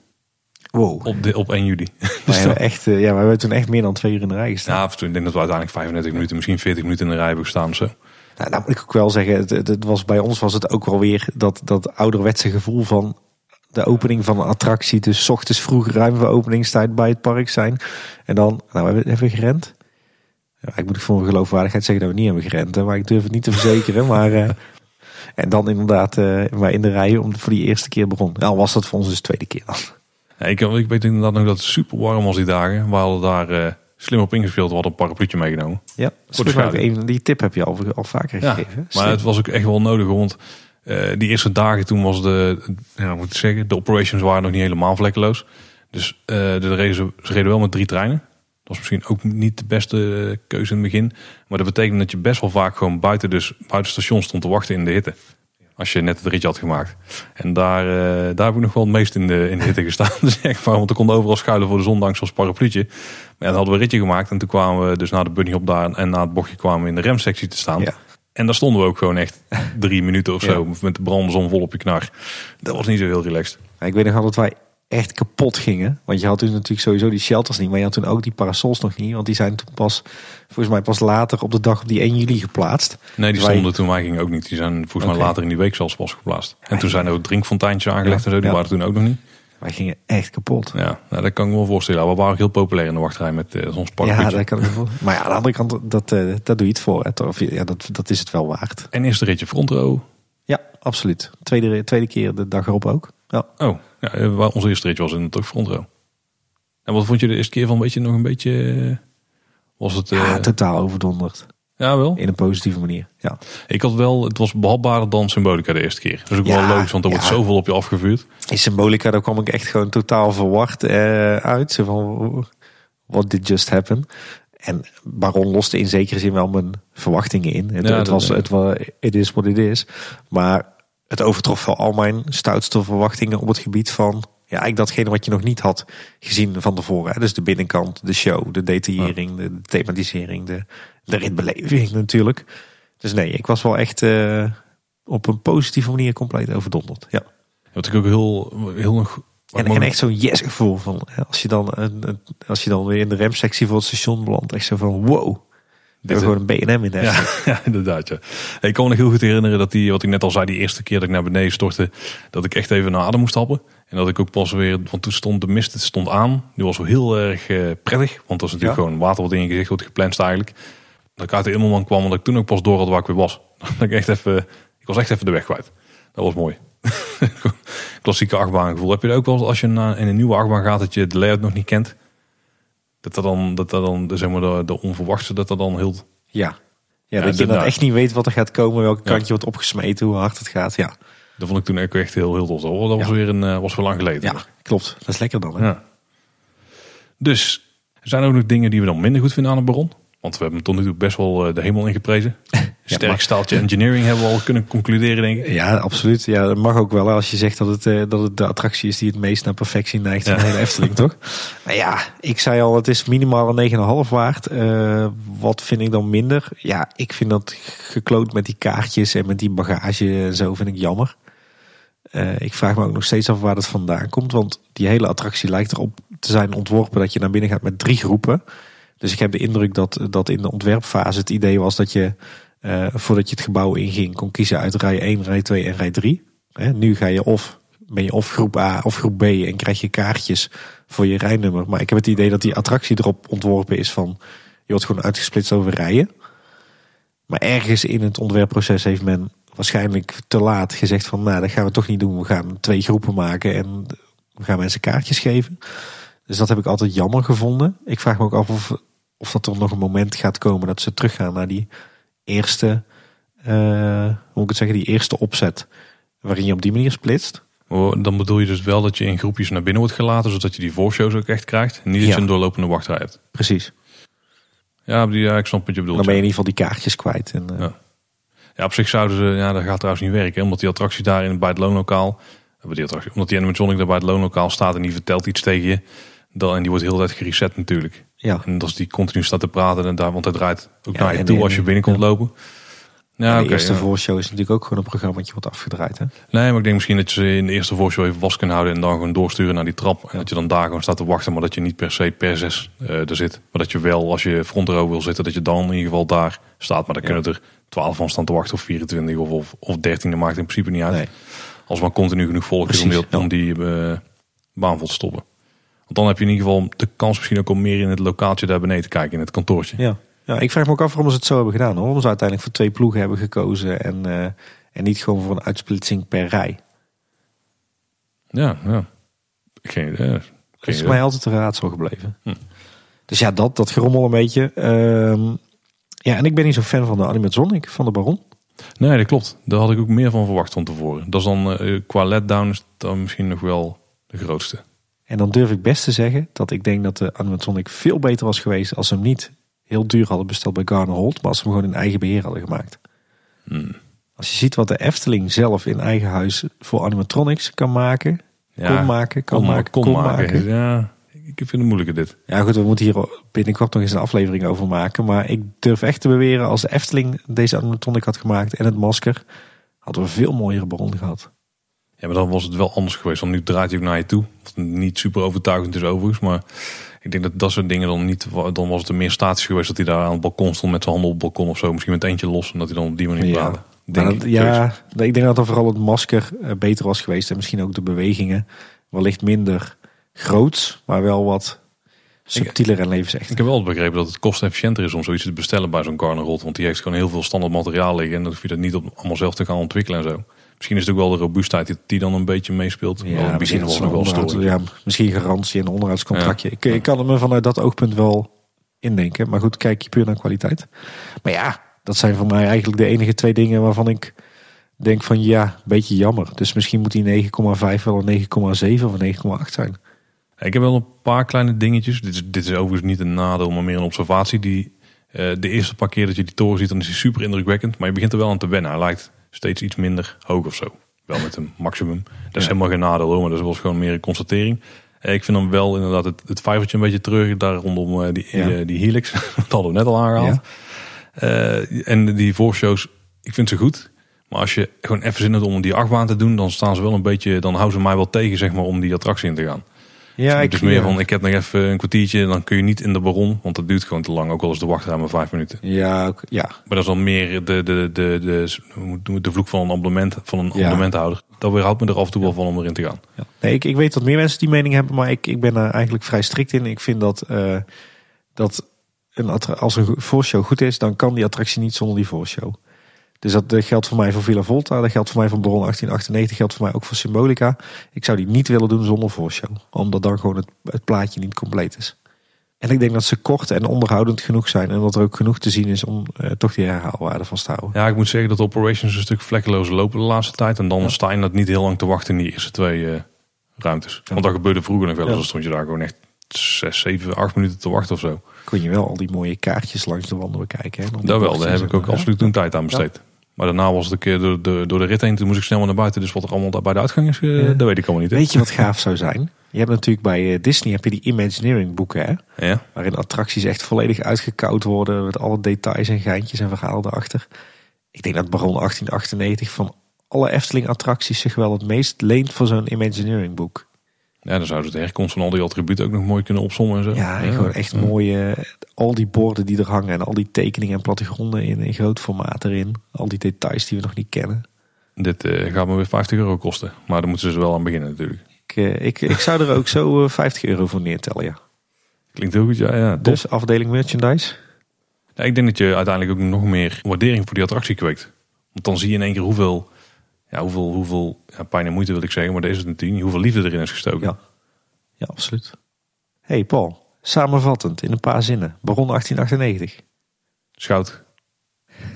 Wow. Op, de, op 1 juli. (laughs) Dus dat, echt, eh, ja, wij hebben toen echt meer dan twee uur in de rij gestaan. ja, af en toe, ik denk dat we uiteindelijk 35 minuten, misschien 40 minuten in de rij hebben gestaan of zo. Nou, nou moet ik ook wel zeggen, het, het- was, bij ons was het ook wel weer dat, dat ouderwetse gevoel van de opening van een attractie. Dus ochtends vroeg ruim voor openingstijd bij het park zijn. En dan, nou we hebben we gerend. Ja, ik moet voor mijn geloofwaardigheid zeggen dat we niet hebben gerend. Hè, maar ik durf het niet te verzekeren. (laughs) maar, eh, En dan inderdaad uh, maar in de rij om voor die eerste keer begon. Al was dat voor ons dus de tweede keer dan. Ja, ik, ik weet inderdaad nog dat het super warm was die dagen. We hadden daar uh, slim op ingespeeld. We hadden een parapluutje meegenomen. Ja, even, die tip heb je al, al vaker ja, gegeven. Maar het was ook echt wel nodig. Want uh, die eerste dagen toen was de, ja, moet ik zeggen, de operations waren nog niet helemaal vlekkeloos. Dus de reden, ze reden wel met drie treinen. Dat was misschien ook niet de beste keuze in het begin. Maar dat betekent dat je best wel vaak gewoon buiten, dus buiten het station stond te wachten in de hitte. Als je net het ritje had gemaakt. En daar, uh, daar heb ik nog wel het meest in de, in de hitte gestaan. (laughs) dus echt maar, want er kon overal schuilen voor de zon dankzij parapluutje. Maar ja, dan hadden we een ritje gemaakt. En toen kwamen we dus na de bunny op daar en na het bochtje kwamen we in de remsectie te staan. Ja. En daar stonden we ook gewoon echt (laughs) drie minuten of zo. Met de brandenzon vol op je knar. Dat was niet zo heel relaxed. ik weet nog altijd wij echt kapot gingen. Want je had toen natuurlijk sowieso die shelters niet. Maar je had toen ook die parasols nog niet. Want die zijn toen pas, volgens mij pas later op de dag op die 1 juli geplaatst. Nee, die stonden toen wij gingen ook niet. Die zijn volgens mij later in die week zelfs pas geplaatst. En toen zijn er ook drinkfonteintjes aangelegd en zo. Die waren toen ook nog niet. Wij gingen echt kapot. Ja, nou, dat kan ik me wel voorstellen. We waren ook heel populair in de wachtrij met uh, ons park. Ja, dat kan ik wel. (laughs) Maar ja, aan de andere kant, dat, uh, dat doe je het voor. Hè, of, ja, dat, dat is het wel waard. En eerste ritje front row. Ja, absoluut. Tweede, tweede keer de dag erop ook. Ja. Oh, ja, eh, onze eerste ritje was in het ook front row. En wat vond je de eerste keer van? Weet je nog een beetje... Was het... Ja, uh... totaal overdonderd. Ja, wel. In een positieve manier. Ja. Ik had wel, het was behapbaarder dan Symbolica de eerste keer. Dus ook wel logisch, want er wordt zoveel op je afgevuurd. In Symbolica, daar kwam ik echt gewoon totaal verward uh, uit. Zo van, what did just happen? En Baron loste in zekere zin wel mijn verwachtingen in. Het, het was, het was, it is what it is. Maar het overtrof wel al mijn stoutste verwachtingen op het gebied van ja, eigenlijk datgene wat je nog niet had gezien van tevoren. Dus de binnenkant, de show, de detaillering, de, thematisering, de, de ritbeleving natuurlijk. Dus nee, ik was wel echt uh, op een positieve manier compleet overdonderd. Ja. Wat ik ook heel, heel nog. En, en echt zo'n yes gevoel van als je dan als je dan weer in de remsectie voor het station belandt, echt zo van wow. We hebben gewoon een BNM in de ja, (laughs) ja, inderdaad. Ja. Ik kan me nog heel goed herinneren dat die, wat ik net al zei, die eerste keer dat ik naar beneden stortte, dat ik echt even naar adem moest stappen. En dat ik ook pas weer, want toen stond de mist het stond aan. Die was wel heel erg uh, prettig, want dat was natuurlijk gewoon water wat in je gezicht wordt gepland eigenlijk. Dat ik uit de Immelman kwam, en dat ik toen ook pas door had waar ik weer was. (laughs) Dat ik echt even, ik was echt even de weg kwijt. Dat was mooi. (laughs) Klassieke achtbaangevoel. Heb je dat ook wel als je in een nieuwe achtbaan gaat dat je de layout nog niet kent? Dat er dan, dat er dan zeg maar, de, de onverwachte, dat er dan heel... Ja, ja, dat je dan echt niet weet wat er gaat komen, welke kantje wordt opgesmeten, hoe hard het gaat. Ja. Dat vond ik toen echt heel, heel tof. Dat was weer een, uh, was wel lang geleden. Ja, klopt. Dat is lekker dan. Hè? Ja. Dus, er zijn ook nog dingen die we dan minder goed vinden aan het Baron. Want we hebben tot nu toe best wel eh, de hemel ingeprezen. (laughs) Sterk staaltje engineering hebben we al kunnen concluderen, denk ik. Ja, absoluut. Ja, dat mag ook wel als je zegt dat het, uh, dat het de attractie is die het meest naar perfectie neigt van de hele Efteling, toch? (laughs) Maar ja, ik zei al, het is minimaal een 9,5 waard. Uh, wat vind ik dan minder? Ja, ik vind dat gekloot met die kaartjes en met die bagage en zo vind ik jammer. Uh, ik vraag me ook nog steeds af waar dat vandaan komt. Want die hele attractie lijkt erop te zijn ontworpen dat je naar binnen gaat met drie groepen. Dus ik heb de indruk dat, dat in de ontwerpfase het idee was dat je uh, voordat je het gebouw inging kon kiezen uit rij 1, rij 2 en rij 3. He, nu ga je of, ben je of groep A of groep B en krijg je kaartjes voor je rijnummer. Maar ik heb het idee dat die attractie erop ontworpen is van je wordt gewoon uitgesplitst over rijen. Maar ergens in het ontwerpproces heeft men waarschijnlijk te laat gezegd van nou dat gaan we toch niet doen. We gaan twee groepen maken en we gaan mensen kaartjes geven. Dus dat heb ik altijd jammer gevonden. Ik vraag me ook af of, of dat er nog een moment gaat komen dat ze teruggaan naar die eerste, uh, hoe moet ik het zeggen, die eerste opzet. Waarin je op die manier splitst. Oh, dan bedoel je dus wel dat je in groepjes naar binnen wordt gelaten, zodat je die voorshows ook echt krijgt. En niet dat je een doorlopende wachtrij hebt. Precies. Ja, die, ja, ik snap wat je bedoelt. Dan ben je in ieder geval die kaartjes kwijt. En, uh... ja. ja. op zich zouden ze, ja, dat gaat trouwens niet werken. Omdat die attractie daar in, bij het loonlokaal, die attractie, omdat die animatronic daar bij het loonlokaal staat en die vertelt iets tegen je. Dan, en die wordt heel de tijd gereset natuurlijk. Ja. En als die continu staat te praten, en daar, want het draait ook naar je toe als je binnenkomt ja. lopen. Ja, de eerste ja. voorshow is natuurlijk ook gewoon een programma wordt afgedraaid. Hè? Nee, maar ik denk misschien dat je in de eerste voorshow even vast kan houden en dan gewoon doorsturen naar die trap. En dat je dan daar gewoon staat te wachten, maar dat je niet per se per zes uh, er zit. Maar dat je wel, als je front row wil zitten, dat je dan in ieder geval daar staat. Maar dan kunnen er 12 van staan te wachten of 24 of, of, of 13. Dat maakt in principe niet uit. Nee. Als maar continu genoeg volk is om die, om die uh, baan vol te stoppen. Want dan heb je in ieder geval de kans misschien ook om meer in het lokaaltje daar beneden te kijken, in het kantoortje. Ja, ja ik vraag me ook af waarom ze het zo hebben gedaan. Hoor. Waarom ze uiteindelijk voor twee ploegen hebben gekozen en, uh, En niet gewoon voor een uitsplitsing per rij. Ja, ja. Geen idee. Dat Geen is mij altijd een raadsel gebleven. Hm. Dus ja, dat, dat gerommel een beetje. Ehm, ja, en ik ben niet zo fan van de animatronic van de Baron. Nee, dat klopt. Daar had ik ook meer van verwacht van tevoren. Dat is dan eh, qua letdown is dan misschien nog wel de grootste. En dan durf ik best te zeggen dat ik denk dat de animatronic veel beter was geweest als ze hem niet heel duur hadden besteld bij Garner Holt, maar als ze hem gewoon in eigen beheer hadden gemaakt. Hmm. Als je ziet wat de Efteling zelf in eigen huis voor animatronics kan maken, kon maken, kan kon, maken, kon, kon maken. maken. Ja, ik vind het moeilijker dit. Ja goed, we moeten hier binnenkort nog eens een aflevering over maken. Maar ik durf echt te beweren, als de Efteling deze animatronic had gemaakt en het masker, hadden we veel mooiere baron gehad. Ja, maar dan was het wel anders geweest. Want nu draait hij ook naar je toe. Wat niet super overtuigend is overigens. Maar ik denk dat dat soort dingen dan niet... Dan was het meer statisch geweest dat hij daar aan het balkon stond met zijn handen op het balkon of zo. Misschien met eentje los. En dat hij dan op die manier Ja. Denk dat- ik. ja, ik denk dat dan vooral het masker eh, beter was geweest. En misschien ook de bewegingen. Wellicht minder groots, maar wel wat subtieler en levensecht. Ik heb wel begrepen dat het kostefficiënter is om zoiets te bestellen bij zo'n Carnarot. Want die heeft gewoon heel veel standaard materiaal liggen. En dan hoef je dat niet op, allemaal zelf te gaan ontwikkelen en zo. Misschien is het ook wel de robuustheid die, die dan een beetje meespeelt. Wel, begin was het nog wel storend. ja, misschien garantie en een onderhoudscontractje. Ik, ik kan het me vanuit dat oogpunt wel indenken. Maar goed, kijk je puur naar kwaliteit. Maar ja, dat zijn voor mij eigenlijk de enige twee dingen waarvan ik denk van ja, een beetje jammer. Dus misschien moet die 9,5 wel een 9,7 of een 9,8 zijn. Ik heb wel een paar kleine dingetjes. Dit is, dit is overigens niet een nadeel, maar meer een observatie. Die, eh, de eerste paar keer dat je die toren ziet, dan is hij super indrukwekkend. Maar je begint er wel aan te wennen. Hij lijkt steeds iets minder hoog of zo. Wel met een (laughs) maximum. Dat is Ja. helemaal geen nadeel hoor, maar dat was gewoon meer een constatering. Eh, ik vind dan wel inderdaad het, het vijvertje een beetje terug. Daar rondom eh, die, Ja. die, die helix. (laughs) dat hadden we net al aangehaald. Eh, en die voorshows, ik vind ze goed. Maar als je gewoon even zin hebt om die achtbaan te doen, dan staan ze wel een beetje, dan houden ze mij wel tegen zeg maar om die attractie in te gaan. Ja, dus meer van, ik heb nog even een kwartiertje, dan kun je niet in de baron, want dat duurt gewoon te lang. Ook al is de wachtruim maar vijf minuten. Ja, ja, Maar dat is dan meer de, de, de, de, de vloek van een abonnement, van een Ja. abonnementhouder. Dat weerhoudt me er af en toe wel van om erin te gaan. Ja. Nee, ik, ik weet dat meer mensen die mening hebben, maar ik, ik ben er eigenlijk vrij strikt in. Ik vind dat, eh, dat een als een voorshow goed is, dan kan die attractie niet zonder die voorshow. Dus dat geldt voor mij voor Villa Volta, dat geldt voor mij voor Baron 1898, geldt voor mij ook voor Symbolica. Ik zou die niet willen doen zonder voorshow, omdat dan gewoon het, het plaatje niet compleet is. En ik denk dat ze kort en onderhoudend genoeg zijn en dat er ook genoeg te zien is om eh, toch die herhaalwaarde vast te houden. Ja, ik moet zeggen dat de operations een stuk vlekkeloos lopen de laatste tijd. En dan Ja. sta je dat niet heel lang te wachten in die eerste twee eh, ruimtes. Want dat gebeurde vroeger nog wel eens. Ja. Dan stond je daar gewoon echt zes, zeven, acht minuten te wachten of zo. Kon je wel al die mooie kaartjes langs de wanden bekijken. Hè? Dat wel, daar heb ik ook ja. absoluut toen tijd aan besteed. Maar daarna was het een keer door de, door de rit heen. Toen moest ik snel naar buiten. Dus wat er allemaal daar bij de uitgang is, Ja. dat weet ik allemaal niet. hè. Weet je wat gaaf zou zijn? Je hebt natuurlijk bij eh, Disney heb je die Imagineering boeken, hè? Ja. waarin attracties echt volledig uitgekoud worden met alle details en geintjes en verhalen erachter. Ik denk dat Baron 1898 van alle Efteling attracties zich wel het meest leent voor zo'n Imagineering boek. Ja, dan zouden ze de herkomst van al die attributen ook nog mooi kunnen opzommen en zo. Ja, en gewoon echt mooie, al die borden die er hangen en al die tekeningen en plattegronden in, in groot formaat erin. Al die details die we nog niet kennen. Dit eh, gaat me weer 50 euro kosten. Maar daar moeten ze wel aan beginnen natuurlijk. Ik, eh, ik, ik zou er ook zo eh, 50 euro voor neertellen, ja. Klinkt heel goed, ja. ja top. Dus afdeling merchandise. Ja, ik denk dat je uiteindelijk ook nog meer waardering voor die attractie kweekt. Want dan zie je in één keer hoeveel, ja, hoeveel, hoeveel ja, pijn en moeite wil ik zeggen, maar dat is het natuurlijk niet. Hoeveel liefde erin is gestoken. Ja. Ja, absoluut. hey Paul, samenvattend in een paar zinnen. Baron 1898. Schout. (laughs)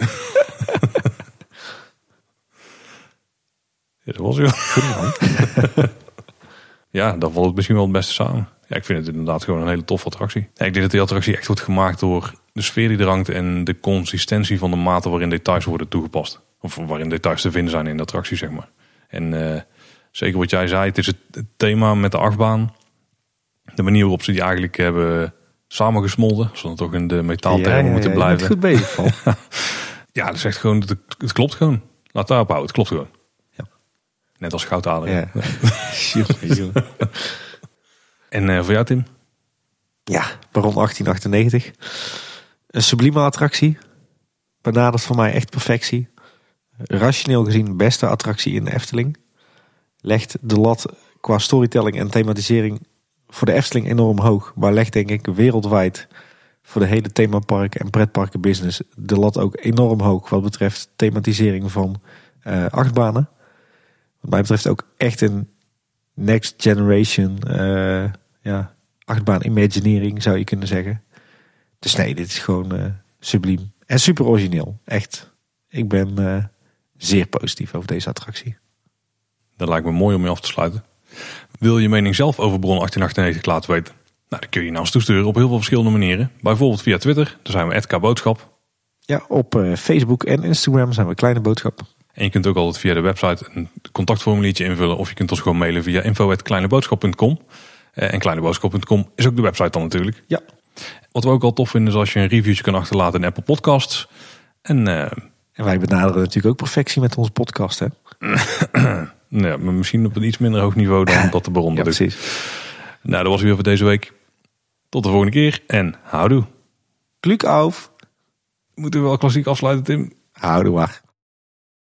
ja, dat was. Goed. (laughs) Ja, dan valt het misschien wel het beste samen. Ja, ik vind het inderdaad gewoon een hele toffe attractie. Ja, ik denk dat die attractie echt wordt gemaakt door de sfeer die er hangt en de consistentie van de mate waarin details worden toegepast. Of waarin details te vinden zijn in de attractie, zeg maar. En eh, zeker wat jij zei, het is het, het thema met de achtbaan. De manier waarop ze die eigenlijk hebben samengesmolten. Dan toch in de metaaltermen moeten je bent blijven. goed bezig. (laughs) Ja, dat is echt gewoon, het, het klopt gewoon. Laat daarop houden, het klopt gewoon. Ja. Net als goudhaler. ja. (laughs) (laughs) En eh, voor jou Tim? ja, Baron 1898. Een sublieme attractie. Benadert voor mij echt perfectie. Rationeel gezien beste attractie in de Efteling. Legt de lat qua storytelling en thematisering voor de Efteling enorm hoog. Maar legt denk ik wereldwijd voor de hele themapark en pretparken business de lat ook enorm hoog. Wat betreft thematisering van eh, achtbanen. Wat mij betreft ook echt een next generation eh, ja, achtbaan imagineering zou je kunnen zeggen. Dus nee, dit is gewoon uh, subliem. En super origineel. Echt. Ik ben zeer positief over deze attractie. Dat lijkt me mooi om je af te sluiten. Wil je mening zelf over Bron 1898 laten weten? Nou, dan kun je naar ons toesturen op heel veel verschillende manieren. Bijvoorbeeld via Twitter, daar zijn we Boodschap. Ja, op uh, Facebook en Instagram zijn we Kleine Boodschap. En je kunt ook altijd via de website een contactformuliertje invullen. Of je kunt ons gewoon mailen via info.kleineboodschap.com. Uh, en kleineboodschap.com is ook de website dan natuurlijk. Ja. Wat we ook al tof vinden is als je een reviewtje kan achterlaten in Apple Podcasts. En, uh, en wij benaderen natuurlijk ook perfectie met onze podcast hè. ja, maar misschien op een iets minder hoog niveau dan (laughs) dat de Baron ja, precies. Nou, dat was weer voor deze week. Tot de volgende keer en houdoe. Kluk af. Moeten we wel klassiek afsluiten, Tim? Houdoe, wacht.